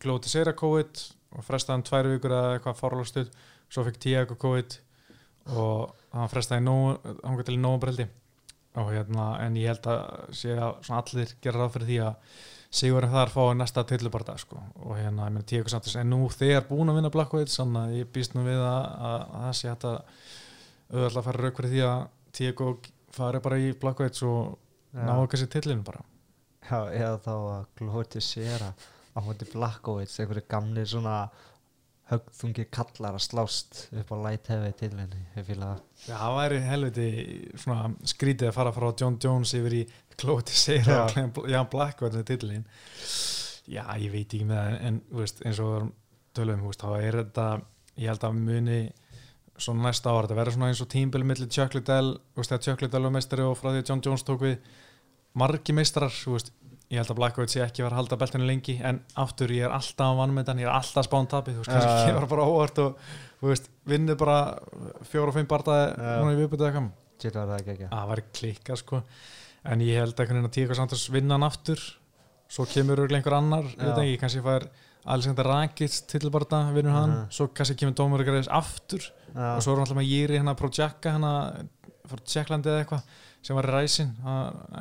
Glóti Seira COVID og frestaði hann tvær vikur eða eitthvað fárlega stuð svo fekk Tíko COVID og hann frestaði hann til november held ég og hérna en ég held að sé að allir gera ráð fyrir því að Sigurinn þar fái næsta tillubarda sko. og hérna, ég meina Tíko Santos en nú þegar búin að vinna Blackwood þannig að ég býst nú við að, að, að það sé hægt að auðvitað að fara rauk fyrir því að Tíko fari bara í Blackwood og já. ná kannski tillinu bara já, eða þá að Glóti Sera á móti Blackovits einhverju gamli svona högþungi kallar að slást upp á light heavy titilin ég fýla það Já, það væri helviti svona skrítið að fara frá John Jones yfir í Klóti Seira Já. og Jan Blackwood með tillin Já, ég veit ekki með það en þú veist, eins og tölum þú veist, þá er þetta, ég held að muni svona næsta ára, þetta verður svona eins og tímbil millir Chuck Liddell, þú veist, þegar Chuck Liddell var meistari og frá því að John Jones tók við margi meistarar, þú veist ég held að Blackwood sé ekki var að halda beltinu lengi en aftur ég er alltaf að vannmyndan ég er alltaf spán tapið, þú veist, kannski Já. kemur bara óvart og þú veist, vinnur bara fjóra og fimm bardaði núna í viðbyrðu eitthvað Shit var það ekki ekki það væri klikka sko en ég held að Tíko Santos vinna hann aftur svo kemur örugglega einhver annar Já. veit ekki, kannski fær Alexander Rakic tillbarta, vinnur hann Mhm. svo kannski kemur Dómur aftur Já, og svo er hann alltaf hérna eitthvað sem var í ræsin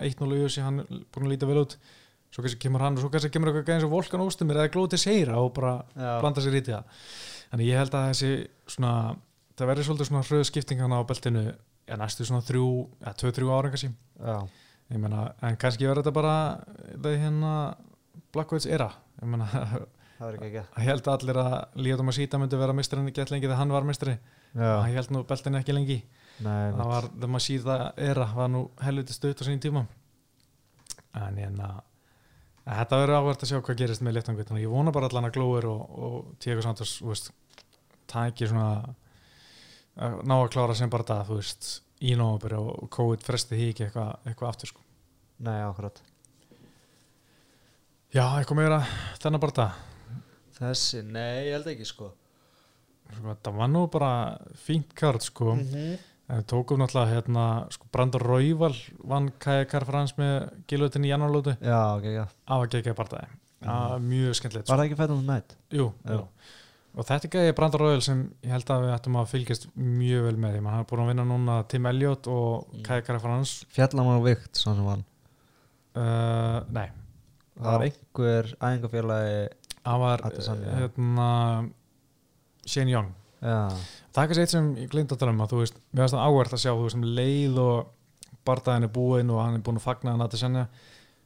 1-0 í USA, hann búin að líta vel út svo kannski kemur hann og svo kannski kemur eitthvað eins og Volkan Óstumir eða Glóti Seira og bara já, blanda sér í það þannig ég held að þessi svona það verður svolítið svona hröðu skipting hann á beltinu ja, næstu svona þrjú, ja, tvö, þrjú ára kannski. Ég meina, en kannski verður þetta bara það hérna Blackwoods era. Ég meina, það ég held að allir að Líðum að síta myndi vera mistri en ekki alltaf lengi þegar hann var mistri ég held nú beltinu ekki lengi. Nei, það var, þegar maður síða era var nú helviti stutt á sín tíma. En hérna en þetta verður áhvert að sjá hvað gerist með léttangvit þannig að ég vona bara allan að Glóir og, og Tíko Santos, þú veist tæki svona að ná að klára sem bara það, þú veist í nómabur og COVID fresti því ekki eitthvað, eitthvað aftur sko. nei, akkurat. Já, eitthvað meira þennan bara það Þessi, nei, ég held ekki sko. Sko, það var nú bara fínt kart sko. -hmm. en við tókum náttúrulega hérna sko, Brandon Rauval vann Kajakar Frans með gilvöldin í janúarlótu Já, ok, já af að gegja það Mhm. mjög skemmtilegt Var það ekki fætum nætt? Jú, Já. jú. Og þetta er gæði Brandon Royal sem ég held að við ættum að fylgjast mjög vel með því. Hann er búin að vinna núna Tim Elliot og Mm. Kai Karafrans. Fjallam á vikt, svona sem hann Uh, nei, Það var einhver æðingafélagi hann var hérna, Shane Young. Það er kannski eitt sem ég glind að tala um að þú veist, mér finnst það áhvert að sjá þú veist, um leið og bardaðin er búinn og hann er búinn að fagna hann að þetta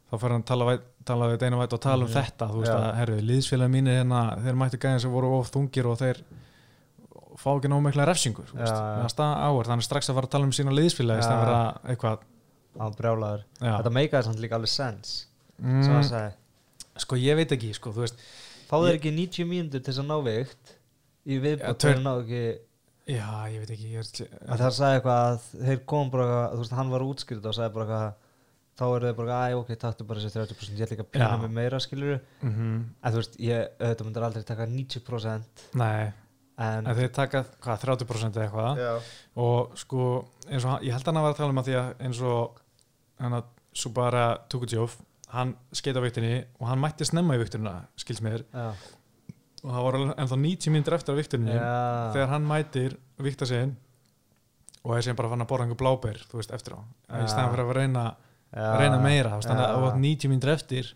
þá fer hann að tala, tala við Deina Vætt og tala um Mhm. þetta, þú veist Já. að herru, liðsfélagi mínir hérna, þeir mættu gæðin sem voru of þungir og þeir fá ekki nóg mikla refsingur, þú veist, mér finnst það áhvert hann er strax að fara að tala um sína liðsfélagi Já. sem vera sens mm, sko ég veit ekki, sko, þú veist Fáðu þeir ekki 90 mínútur til þess að ná vikt Í viðbútt ná ekki já, ég veit ekki, ég er að Það sagði eitthvað að þeir kom bara Þú veist, hann var útskrift og sagði bara eitthvað Þá eru þeir bara, æ, ok, taktu bara þessi 30% Ég ætla ekki að pína Já. mig meira, skilur mm En þú veist, ég auðvitað myndir aldrei taka 90% nei, En, en þeir taka, hvað, 30% eða eitthvað? Já, og sko eins og ég held að hann var að tala um að því að eins og hann að Subara Tukudjóf hann skeita viktinni og hann mætti snemma í viktunina skils mér. Já, og það var ennþá 90 minnir eftir á viktunni já. þegar hann mætir vikta sig og er sem bara fann að borða einhver bláber þú veist, eftir á, Já. í stæðan fyrir að reyna, Já, reyna meira, þannig að þú átt 90 mínútur eftir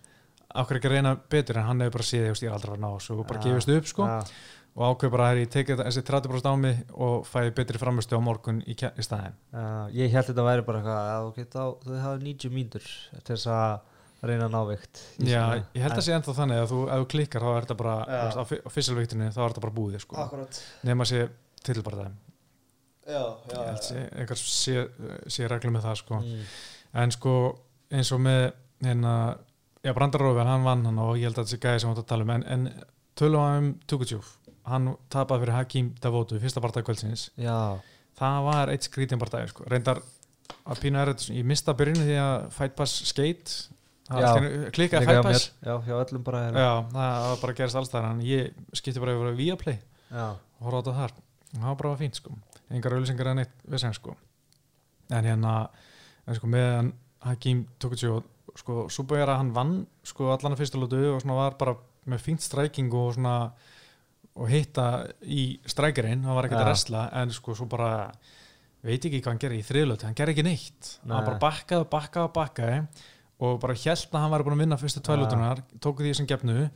okkur ekki að reyna betur? En hann hefur bara séð, ég er aldrei að að ná og bara gefist upp, sko, og ákveð bara að ég þetta- þessi 30% á mig og fæði betri framistu á morgun í, í staðin já, ég held þetta væri bara eitthvað að þú geta á, þú hafa 90 mínútur til þess að reyna að ná vikt Já, ég held að sé ennþá þannig að þú, ef þú klikkar þá er þetta bara, Já. þú veist, á, á fysselvíktinu þá er þetta bara búið, sko, Akkurat. Nema sé til bara það, Já, ég held sé, einhver sé, sé reglu með það, sko. Mm. en sko eins og með hérna, já Brandarófið hann vann hann og ég held að þetta sé gæði sem við átt að tala um. En, en tölum við um Tukutjúf hann tapaði fyrir Hakim Davotu í fyrsta barndagi kvöldsins, Já, það var eitt skrítin barndagi sko, reyndar að pína er þetta, ég mista byrjunu því að Fight Pass skate, það Já. Já, öllum bara hérna. já, það bara gerist alls þar en ég skipti bara yfir að Viaplay. Já, og horfa á þetta þar. Og það var bara fínt sko. Engar auðlýsingar en eitt vissan sko. En hérna sko meðan Hakim Tokuchi sko Súbæra hann vann sko allan að fyrstu lótu og svona var bara með fínt stræking og svona og hitta í strækirinn. Hann var ekkert að resla en sko svo bara veit ekki hvað hann gerir í þriðlötu hann gerir ekki neitt. Nei. hann bara bakkaði, bakkaði, bakkaði og bara held að hann var búin að vinna fyrstu Ja. tvælötunar tóku því sem gefnu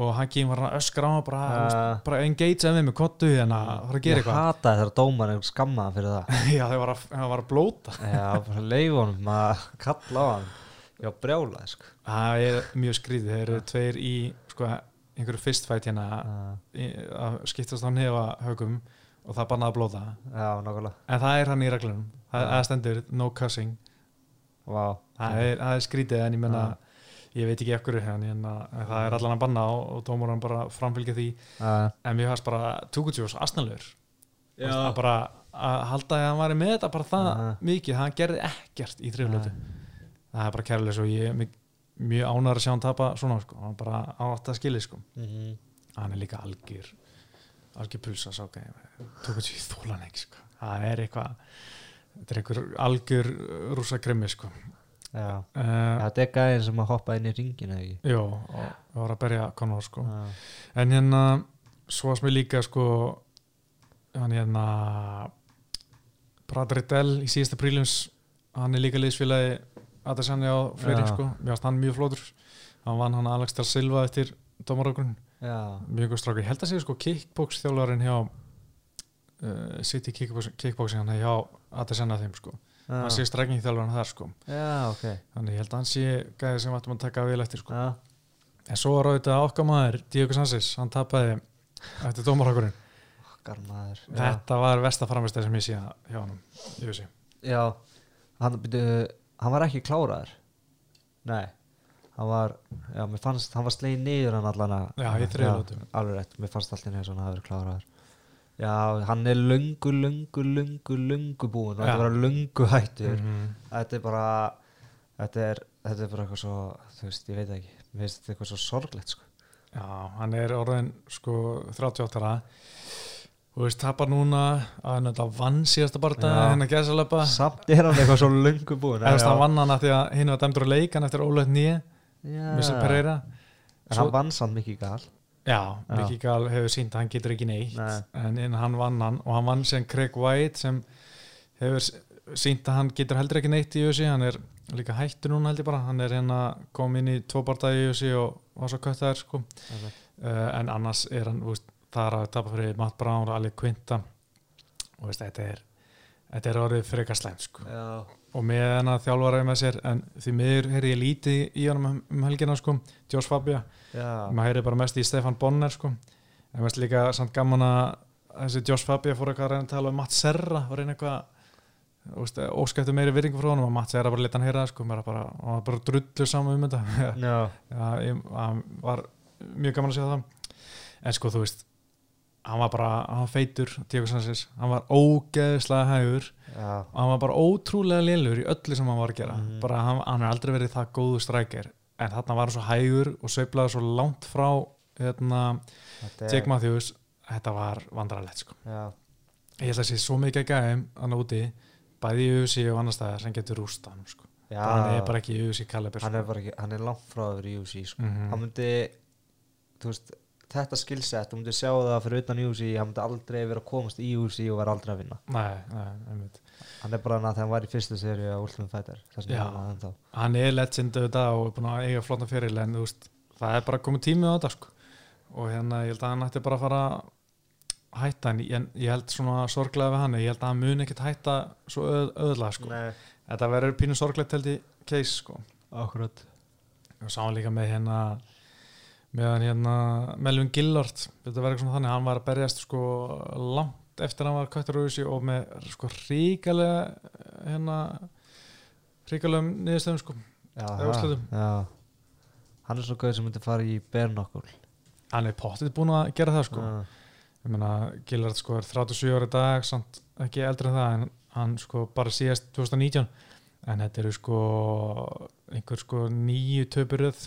og Hakim var hann að öskra á hann bara, veist, bara engage við mig, kottu hérna, fara að gera ég eitthvað. hata þegar dómarinn skammaði fyrir það. Já það var að, var að blóta. Já, bara leif honum að kalla á hann. Já, brjálaði sko. Það er mjög skrítið, þeir eru tveir í sko, einhverju fyrstfætt hérna Já, í- að skiptast á nefa högum og það bannaði að blóta. Já, en það er hann í reglunum, það, það stendur no cussing, Vá. Það er, það er skrítið en ég menna ég veit ekki ekkur en, en, en það er allan að banna og, og dómurinn bara framfylgja því. Já, en mér fannst bara Tukutjós asnalur að bara að halda að hann var með þetta bara það Aha. mikið, hann gerði ekkert í þriðlötu það er bara kærleis og ég er mjög, mjög ánæður að sjá hann tapa svona sko, hann bara átt að skilja sko. Mhm. hann er líka algjör algjör pulsa sá okay. Tukutjós þólan ekki sko. Það er eitthvað þetta er einhver algjör rúsa grimmi sko. Já, uh, þetta er gæðin sem að hoppa inn í ringina ekki? Jó, og og var að berja Conor sko. Já, En hérna, svo sem við líka sko, hann hérna Brad Riddell í síðasta prílums, hann er líka liðsfélagi Adesanya og fleiri Já. sko, mér finnst hann mjög flótur hann vann hann Alex Del Silva eftir dómarökun, já, mjög góð strákur. Ég held að segja sko kickbox þjálfarinn hjá uh, City kickbox, kickboxing hann hjá Adesanya þeim sko. Hann sé já, stræking þjálfarinn þar sko. Já, ok. Þannig ég held að hann sé gæði sem ættum að taka vel eftir sko. Já, En svo var auðvitað okkar maður, Diego Sansis, hann tapaði eftir dómarhokkurinn. okkar maður Já, Þetta var vestaframistæð sem ég sé hjá hann, ég veist ég. já hann, byrju, hann var ekki kláraður. Nei Hann var, já, mér fannst, hann var slegin niður hann allan að Já, í þriðju lotu. Alveg rétt, mér fannst eins og hann hafi verið kláraður Já, hann er löngu, löngu, löngu, löngu búinn og þetta var löngu hættur Mhm. þetta er bara þetta er, þetta er bara eitthvað svo þú veist, ég veit ekki, mér finnst þetta eitthvað svo sorglegt sko. Já, hann er orðin sko 38 ára og veist, tapar núna að hann þetta vann síðasta Já. henn að gæsa löpa. samt er hann eitthvað svo löngu búinn Eða hann vann hann að því að hinn var dæmdur að leika hann eftir Ólöð nýja, Missel Já. Pereira. en hann vann samt mikið gal Já, Já. Mikki Gal hefur sínt að hann getur ekki neitt Nei. en, hann vann hann og hann vann sem Craig White sem hefur sínt að hann getur heldur ekki neitt í USA, hann er líka hættur núna held ég bara, hann er hérna kom inn í barndagi í USA og var svo köttaður sko, uh, en annars er hann, veist, það er að tapa fyrir Matt Brown og Ali Quinta og veist, þetta er þetta er orðið frekar slæmt sko. Já, og með hennar þjálfaraði með sér en því miður heyrði ég lítið í honum um, um helgina sko, Josh Fabia maður heyri bara mest í Stefan Bonner sko. en mest líka samt gaman að þessi Josh Fabia fór eitthvað að reyna að tala um Matt Serra og reyna eitthvað óskættu meiri virðingu frá honum og Matt Serra bara leta hann heyra sko, bara, hann var bara drullu saman um þetta. Já, Já, ég, hann var mjög gaman að segja það. En sko þú veist hann var bara, hann feitur hann var ógeðslega hægur. Já, og hann var bara ótrúlega lélur í öllu sem hann var að gera. Mhm. bara hann, hann har aldrei verið það góðu strækir en þarna var hann svo hægur og sveiflaði svo langt frá hérna, þetta er Jake Matthews þetta var vandrarlegt sko ég held að sé svo mikið gæðum hann úti, bæði í UFC og annar staðar sem getur rústa hann sko hann er bara ekki í kaliber hann sko. hann er langt frá að vera í UFC sko. Mhm. hann myndi þú veist, þetta skillset, þú myndi sjá það fyrir utan UFC, hann myndi aldrei vera að komast í UFC og vera aldrei að vinna nei, nei, einmitt hann er bara hann að hann var í fyrstu seri á Ultimate Fighter Já. hann þá hann er legend auðvitað og er búin að eiga flottan feril en þú veist, það er bara komið tími á þetta sko. og hérna ég held að hann ætti bara að fara að hætta en ég, ég held svona sorglega við hann ég held að hann muni ekkert hætta svo öð, öðlega sko. Nei, þetta verður pínu sorglegt held í case sko. akkurat og sá hann líka með hérna með hann hérna Melvin Gillard þetta verður svona þannig, hann var að berjast sko langt eftir að hann var kvættur úr þessu og með sko ríkalega hérna ríkalegum niðurstöðum sko úrslitum. já. hann er svona gauð sem myndi fara í Bernokul hann er pottið búin að gera það sko Já. ég meina Gillard sko er 37 ára í dag samt ekki eldri en það en hann sko bara síðast 2019 en þetta eru sko einhver sko nýju töpuröð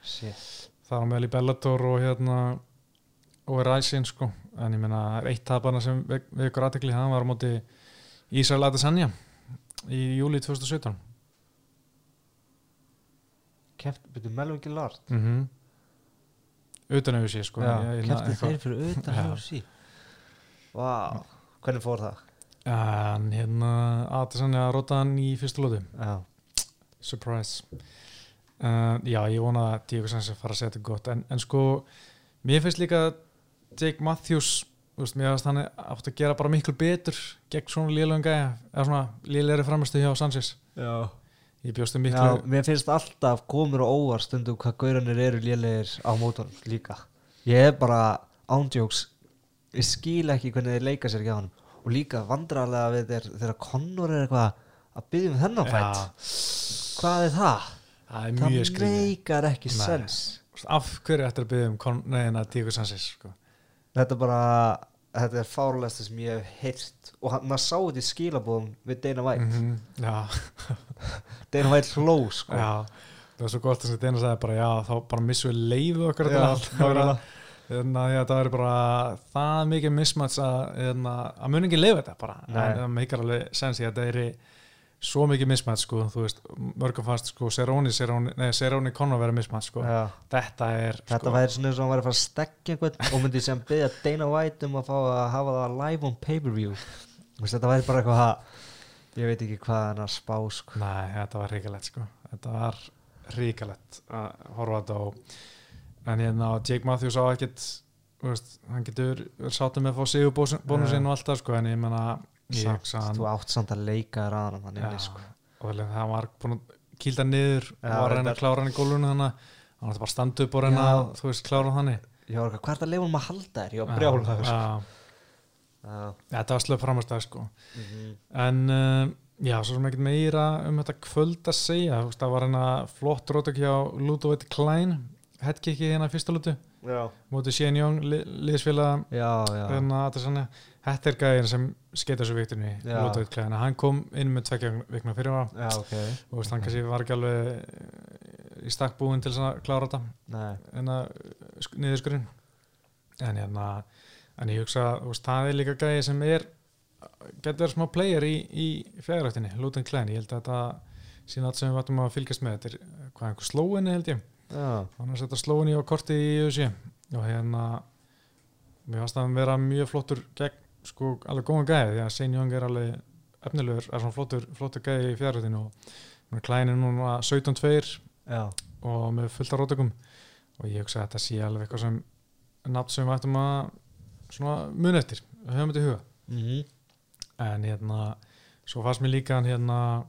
Shit. Það var meðal í Bellator og hérna og Rising sko. En ég það er eitt tapana sem við við ykkur aðtekli hann var á móti Ísrael Adesanya í júli 2017 Keft, byrju Melvin Gillard? Mm -hmm. utan auðvitað sé sko eitthvað- þeir fyrir utan. UFC Vá, hvernig fór það? en hérna Adesanya róta hann í fyrstu lótu Surprise uh, Já, ég vona að Diego Sanchez fara að segja þetta gott. En, en sko, mér finnst líka Jake Matthews þú veist, mér finnst hann átt að gera bara miklu betur gegn svona gæja eða svona lélegri framistu hjá Sanchez já. miklu Já, mér finnst alltaf komur og óvar stundum hvað gauranir eru lélegir á mótorn líka. Ég er bara ándjóks ég skil ekki hvernig þeir leika sér ekki á hann og líka vandrarlega við þeir, þegar Connor er eitthvað að byggja um þennan fætt. Hvað er það? Það er mjög Það skrýði meikar ekki Nei. sens. Af hverju ættir að byggja um að Diego Sanchez sko. Þetta er bara þetta er fárlegasta sem ég hef heyrt. Og hann, maður sá þetta í skilabóðum við Dana White. Mm já, Dana White hló sko. Það var svo gott að þetta sagði bara já, þá bara missum við leiðu okkar Já. Það að- Þannig að það er bara það mikið mismats að, hérna, að mun ekki lifa þetta bara. Það meikar alveg sens í að þetta er svo mikið mismats sko, þú veist, mörgum fast sko, Seroni, Seroni, nei, Seroni Conor vera mismats sko. Já. þetta er Þetta sko, væri svona eins og hann væri að fara að stekja einhvern og myndi sem byggja Dana White um að fá að hafa það live on pay-per-view Þetta væri bara eitthvað að ég veit ekki hvað hann að spá sko. nei, þetta var ríkalett sko. þetta var ríkalett að horfa á þetta og en hérna, Jake Matthews á ekkert þú veist, hann getur sáttum með að fá sigurbónusinn og allt það sko, en ég menna að Þú átt samt að leika þér að hann Já, inni, sko. og vel, það var búin að kýlda niður Já, og að reyna að klára hann í gólfinu þannig hann var bara að standa upp og reyna Já. að, þú veist, klára hann þannig eitthvað, hvað er það að hann að halda þér? Já, Já. þetta var slöp framastæð sko. Mhm. en uh, já, svo sem ekkert meira um þetta kvöld að segja það var hérna flott rótak hjá Ludovit Klein headkicki hérna fyrsta lutu Já, mótið Young, li, liðsfélag hérna, þetta er gæðin sem skeita svo viktunni hann kom inn með tvekja vikna fyrir var Já, ok. Og hann kannski var ekki alveg eh, í stakk búinn til að klára þetta. Nei, en niðurskurinn. En hérna en ég hugsa, það er líka gæði sem er getur verið smá player í, í fjæðrættinni, Luton Klein ég held að þetta síðan allt sem við vatnum að fylgjast með. Þetta er, hvað einhver slóinni held ég hann er að setja slóinni á korti í UFC og hérna mér varst að hann vera mjög flottur gegn, sko, alveg góðan gæði því að Sein Young er alveg efnilegur er svona flottur, flottur gæði í fjæðrættinu og er núna 17-2 já. og með fullt af rótökum og ég hugsa að þetta sé alveg eitthvað sem nafn sem við ættum að svona mun eftir, höfum þetta í huga. Mhm. en hérna svo fannst mér líka hann hérna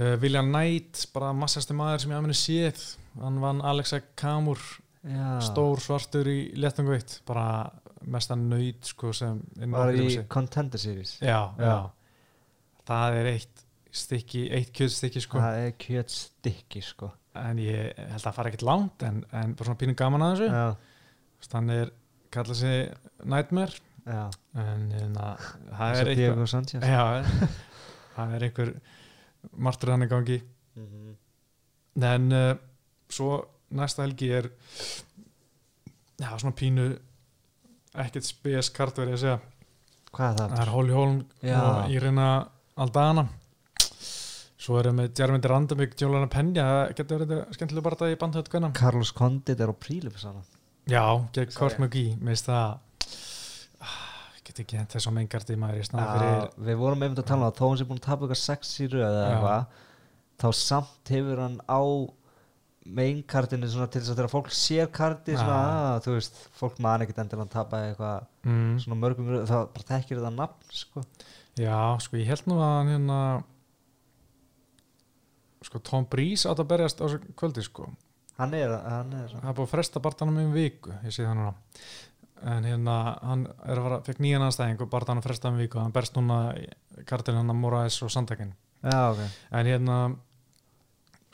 uh, William Knight bara massasti maður sem ég aðmenni séð. Hann vann Alexa Kamur Já. stór svartur í letangu eitt. Bara mestan nöyt sko sem Var í. Contender Series. Já, já, það er eitt stykki, eitt kjötstykki sko. Það er kjöt stikki sko. En ég held að það fara ekkert langt en, en bara svona pínu gaman að þessu. Hann er, kalla sig Nightmare. Já. En hérna, það Svo er eitthvað Diego Sanchez já, það er einhver martur hann í gangi. Mhm. en uh, svo næsta helgi er já, svona pínu ekkert spes kart verið að segja. Hvað er það? það er Holly Holm og Irina Aldana. Svo erum við Jeremy Randamik, Jólana Penja það getur verið skemmtilega bara þetta í hvernig Carlos Condit er á prílum saman Já, gegn Sorry. Kort McGee Mér finnst það get ekki hent þess að mengardi maður í snað fyrir við vorum einmitt að tala um það þó hann sé búin að tapa eitthvað sex í röð eða eitthvað þá samt hefur hann á mainkartinu svona til þess að þegar fólk sér karti svona, að, þú veist, fólk man ekkert endilega að tapa eitthvað mm. svona mörgum röð, það bara þekkir þetta nafn sko. Já, sko, ég held nú að hann hérna sko, Tom Breeze átt að berjast á kvöldi, sko. Hann er, hann er það er búið að fresta barndanum um viku ég sé það núna en hérna, hann er að fara, fekk nýjan aðstæðing og barndanum fresta um viku, hann berst núna kartil hann að Moraes og Sandtekin já, ok, en hérna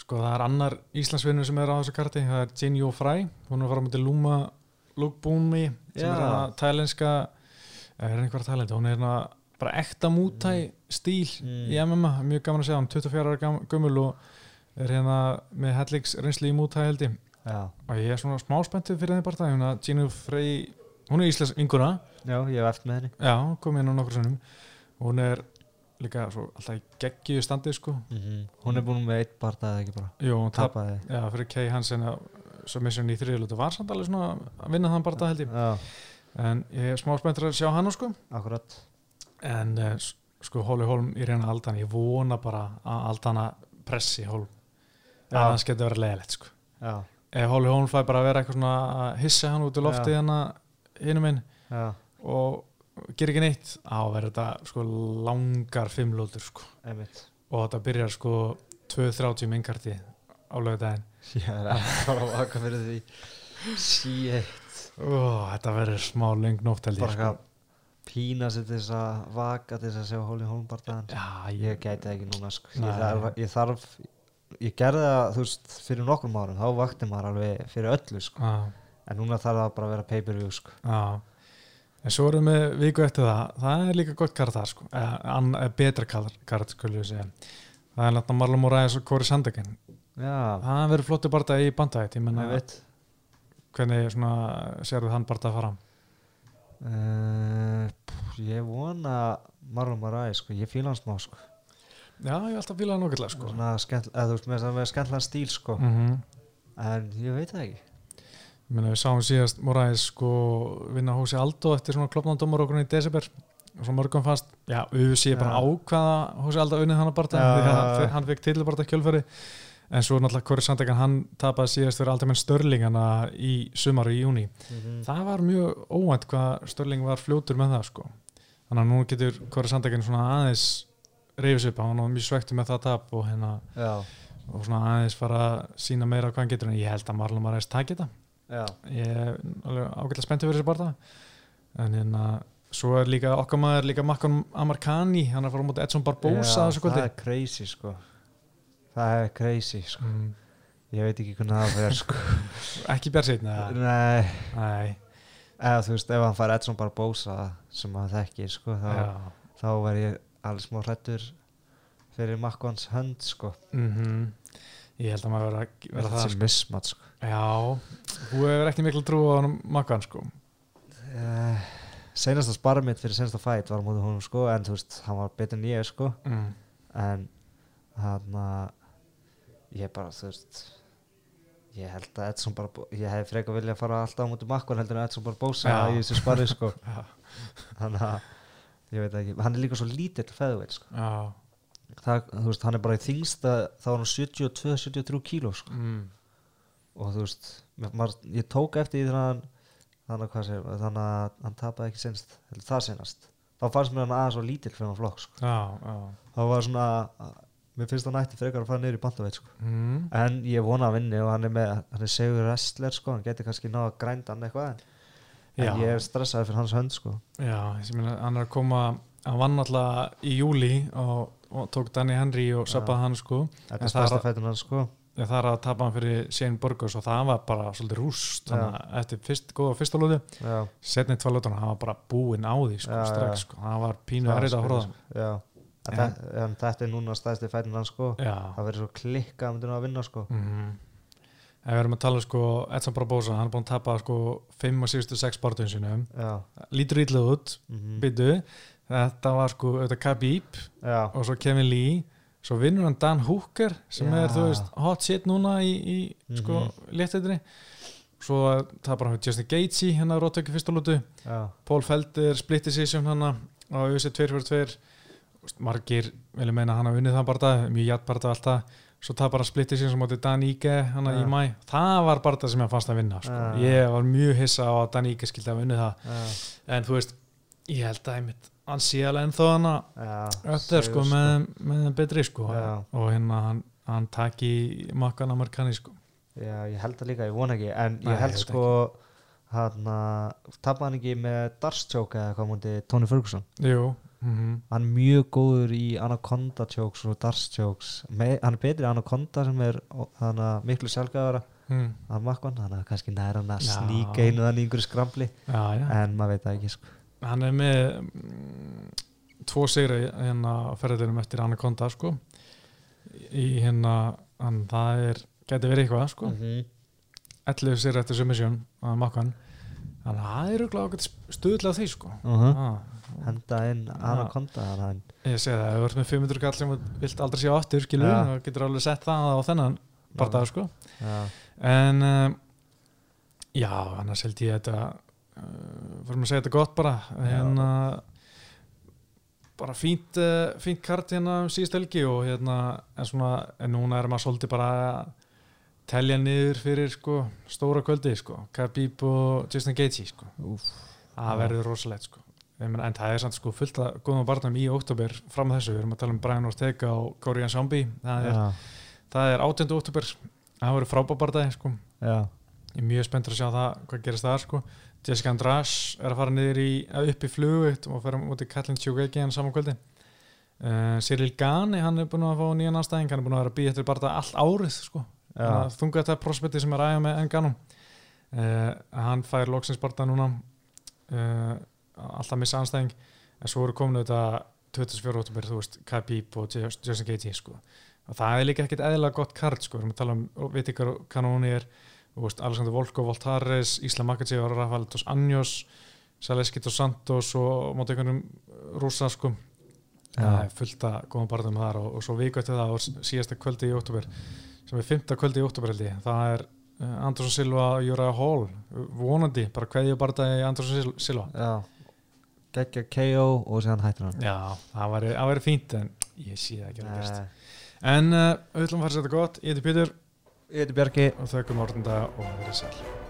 sko, það er annar Íslandsvinnur sem er á þessu karti, það er Jinjo Fry. Hún er að fara á mútið Luma Lugbumi sem Já. er að tælenska er einhver tælend, hún er hérna bara ekta mútæ stíl Mm. í MMA, mjög gaman að segja hann 24 ára gam- gömul og er hérna með helliks reynsli í mútæ held ég. Já, og ég er svona smá spenntið fyrir þeim bara hérna Ginu Frey, hún er Íslands ynguna já, ég hef eftir með henni. Já, kom inn á nokkur sinnum. Hún er líka svo alltaf í geggju standi sko. Hún er búin með eitt barða eða ekki bara? Jú, hún tap, tapaði. Já, fyrir Kay Hansen að submission í þriðlutu var samt alveg svona að vinna þann bara held ég. Já, en ég er smá spenntur að sjá hann sko. Akkurat. En uh, sko Hóli Hólm í reyna Aldan ég vona bara að Aldana pressi Hólm Já. annars getur verið leiðilegt sko. Já, ef Hóli Hólm fæ bara að vera eitthvað svona að hissa hann út í loftið Já. Hinum inn já, og ger ekki neitt á verður þetta sko langar fimmlótur sko. Einmitt. Og þetta byrjar sko 2.30 minnkarti á lögudaginn ég er bara að vaka fyrir því. Ó, þetta verður smá löng nótt held ég bara sko. pína sér til þess að vaka til þess að sjá Hóli Hólmbardaðan Já, ég gæti ekki núna sko. Ég, þarf, ég þarf ég gerði það þú veist fyrir nokkrum árum. Þá vakti maður alveg fyrir öllu sko. á, en núna þarf það bara að vera pay per view sko. En svo erum við viku eftir það, það er líka gott kart það sko, eða betra kart. Það er náttúrulega Marlon Moraes og Corey Sandegen. já, Það verður flottu barða í bandætt, hvernig svona sérðu hann barða að fara. uh, pff, ég vona Marlon Marai sko. ég fíla hann smá sko. Já, ég er nokkulega sko. Svona skemmt, eða, þú veist, með, með skemmtlan stíl sko. Mm en ég veit það ekki Meina við sáum síðast Moraes sko vinna hósi Aldo eftir svona klopnandómar okkur í desember. Og svo mörgum fast, já, auðvitað bara ákvaða hósi Aldo unnið hann að því að hann, fekk til að barða kjölfæri en svo náttúrulega Corey Sandegen hann tapaði síðast fyrir aldrei menn Störlingana í sumar og í júni mm það var mjög óvænt hvað Störling var fljótur með það sko. Þannig að nú getur Corey Sandegen svona aðeins reyfis upp, hann var mjög svektur með það tap og hérna já, og svona aðeins fara að sína meira hvað hann getur. En ég held að Marlon Marais taki þetta já, ég er alveg ágætlega spenntið fyrir þessi barða. En hérna svo er líka okkar maður líka Makkan Amarkani hann er að fara á móti Edson Barbosa já þessu það er crazy sko. það er crazy sko. mm, ég veit ekki hvernig það fer sko. ekki björnsinn nei. Nei, eða þú veist ef hann fær Edson Barbosa sem hann þekki sko, þá, þá verð ég alveg smá hrættur fyrir Makkons hönd sko. mm ég held að maður vera, vera þetta það sé sko. mismat sko. já, þú hefur ekki miklu trú á hann Makkan sko uh, senasta spara mitt fyrir senasta fætt var móti honum sko, en þú veist, hann var betur ég sko. mm. en hann að ég bara, þú veist ég held að Edson bara ég hef frekar vilja að fara alltaf á móti Makkon heldur en Edson bara bósa í þessu spari sko. þannig að ég veit ekki, hann er líka svo lítill feðveit sko. já það, þú veist, hann er bara í þingsta þá er hann 72-73 kíló sko. mm. og þú veist, maður, ég tók eftir þegar hann þannig að, að hann tapaði ekki senst, það senast þá fannst mér hann aðeins svo lítill fyrir hann flokk sko. já, já þá var svona mér finnst hann ætti frekar að fara niður í bandaveit sko. mm. en ég vona að vinni og hann er með hann er segur wrestler sko, hann getur kannski náða að grænda hann eitthvað en, Já. en ég er stressaði fyrir hans hönd sko. Já, ég meina, hann er að koma hann vann alltaf í júli og, og tók Danny Henry og sappaði hann sko. Þetta En er stærsta fætun hans sko. það er að tapa hann fyrir Shane Burgos og það var bara svolítið rúst þannig að eftir fyrst, góða fyrsta lóðu já, setni tvalótuna, hann var bara búinn á því sko, Já, strax, sko, það var pínu það errið að á sko. En, En- þe- en þetta er núna stærsti fætun hans sko. það Já, það verður svo klikka að myndir að vinna sko. mhm. Ef við erum að tala sko, Edson Barbosa, hann er búinn að tapa sko 5 og síðustu 6 barðun sinum lítur ítluð út, mm byttu þetta var sko, auðvitað Khabib já, og svo Kevin Lee svo vinnur hann Dan Hooker sem Já. er þú veist hot shit núna í, í sko Mhm. léttættinni svo tapar hann Justin Gaethje hérna róttöki fyrsta lútu já, Paul Felder split decision hann á USA 242 margir vilja meina að hann hafa unnið það barða mjög jætt barða alltaf svo tapar hann split decision sem átti Dan Ige hann Já. í mæ það var barða sem ég fannst að vinna sko. Já. ég var mjög hissa á að Dan Ige skildi að unnið það já, en þú veist, ég held að einmitt, hann sé alveg ennþá hann já öll er sko með, með betri sko. Já. og hérna hann, hann taki makkan amerikani sko. Já, ég held það líka, ég vona ekki. En Nei, ég held sko hann tappa hann ekki með choke eða hvað múndi Tony Ferguson? Jú, mm hann er mjög góður í Anaconda chokes og chokes Me, hann er betri í Anaconda sem er miklu sjálfgæðara mm. hann er kannski nær hann að sníka einu þannig í einhverju skrambli. Já, já. en maður veit það ekki sko hann er með mm, tvo sigri hérna á ferðinum eftir Anaconda sko. Í hérna hann, það er, geti verið eitthvað sko. Mm -hmm. 11 sigri eftir submission að makkan þannig að það er auðvitað stuðlega því sko. Uh -huh. ah, henda inn Anaconda hann, ég segi það, ef þú ert með 500 kall sem vilt aldrei sjá aftur, skilur Ja. þá getur alveg sett það á þennan bardaða sko. Já, en uh, já, annars held ég þetta fyrir að segja þetta gott bara. Uh, bara fínt uh, fínt kart hérna um síðust helgi og hérna en svona, en núna er maður svolítið bara telja niður fyrir sko stóra kvöldi sko. Khabib og Justin Gaethje sko. Það verður rosalegt sko. En það er samt sko fullt að góðum barnum í oktober fram að þessu, við erum að tala um Brian Ortega og Korean Zombie, það er, er 18. oktober það verður frábábardagi sko. Ég er mjög spenntur að sjá það hvað gerist það sko Jessica Andrade er að fara niður í upp í flugu og fara mútið Katlin Tjúkegi saman kvöldi uh, Cyril Gani, hann er búin að fá nýjan anstæðing hann er búin að vera að býja eftir bara allt árið sko. Já, þunga þetta prospekti sem er aðja með Enganum uh, hann fær loksins barða núna. Uh, alltaf missa anstæðing en svo eru komin þetta 24. oktober, þú veist, Khabib og Just- Justin Gaethje sko. Og það er líka ekkit eðlilega gott kart sko, við erum að tala um veit ykkur kanóni er veist, Alexander Volko, Voltares, Isla Makachev Rafael dos Anjos Saleski dos Santos og móti einhvernum rúsa sko. Er fullt að góða barðum þar og, og svo viku eftir það og síðasta kvöldi í oktober sem er fymta kvöldi í oktober held ég. Það er uh, Andersson Silva og Jura Hall vonandi, bara hverju barða í Andersson Sil- Silva. Já. Geggja KO og séðan hættir hann. Já, það væri, fínt en ég sé það ekki að gerst Nei. en uh, við ætlum að fara að setja gott, ég heiti Pétur Ég heiti Bjarki. Og þaukum orðenda og verið sæl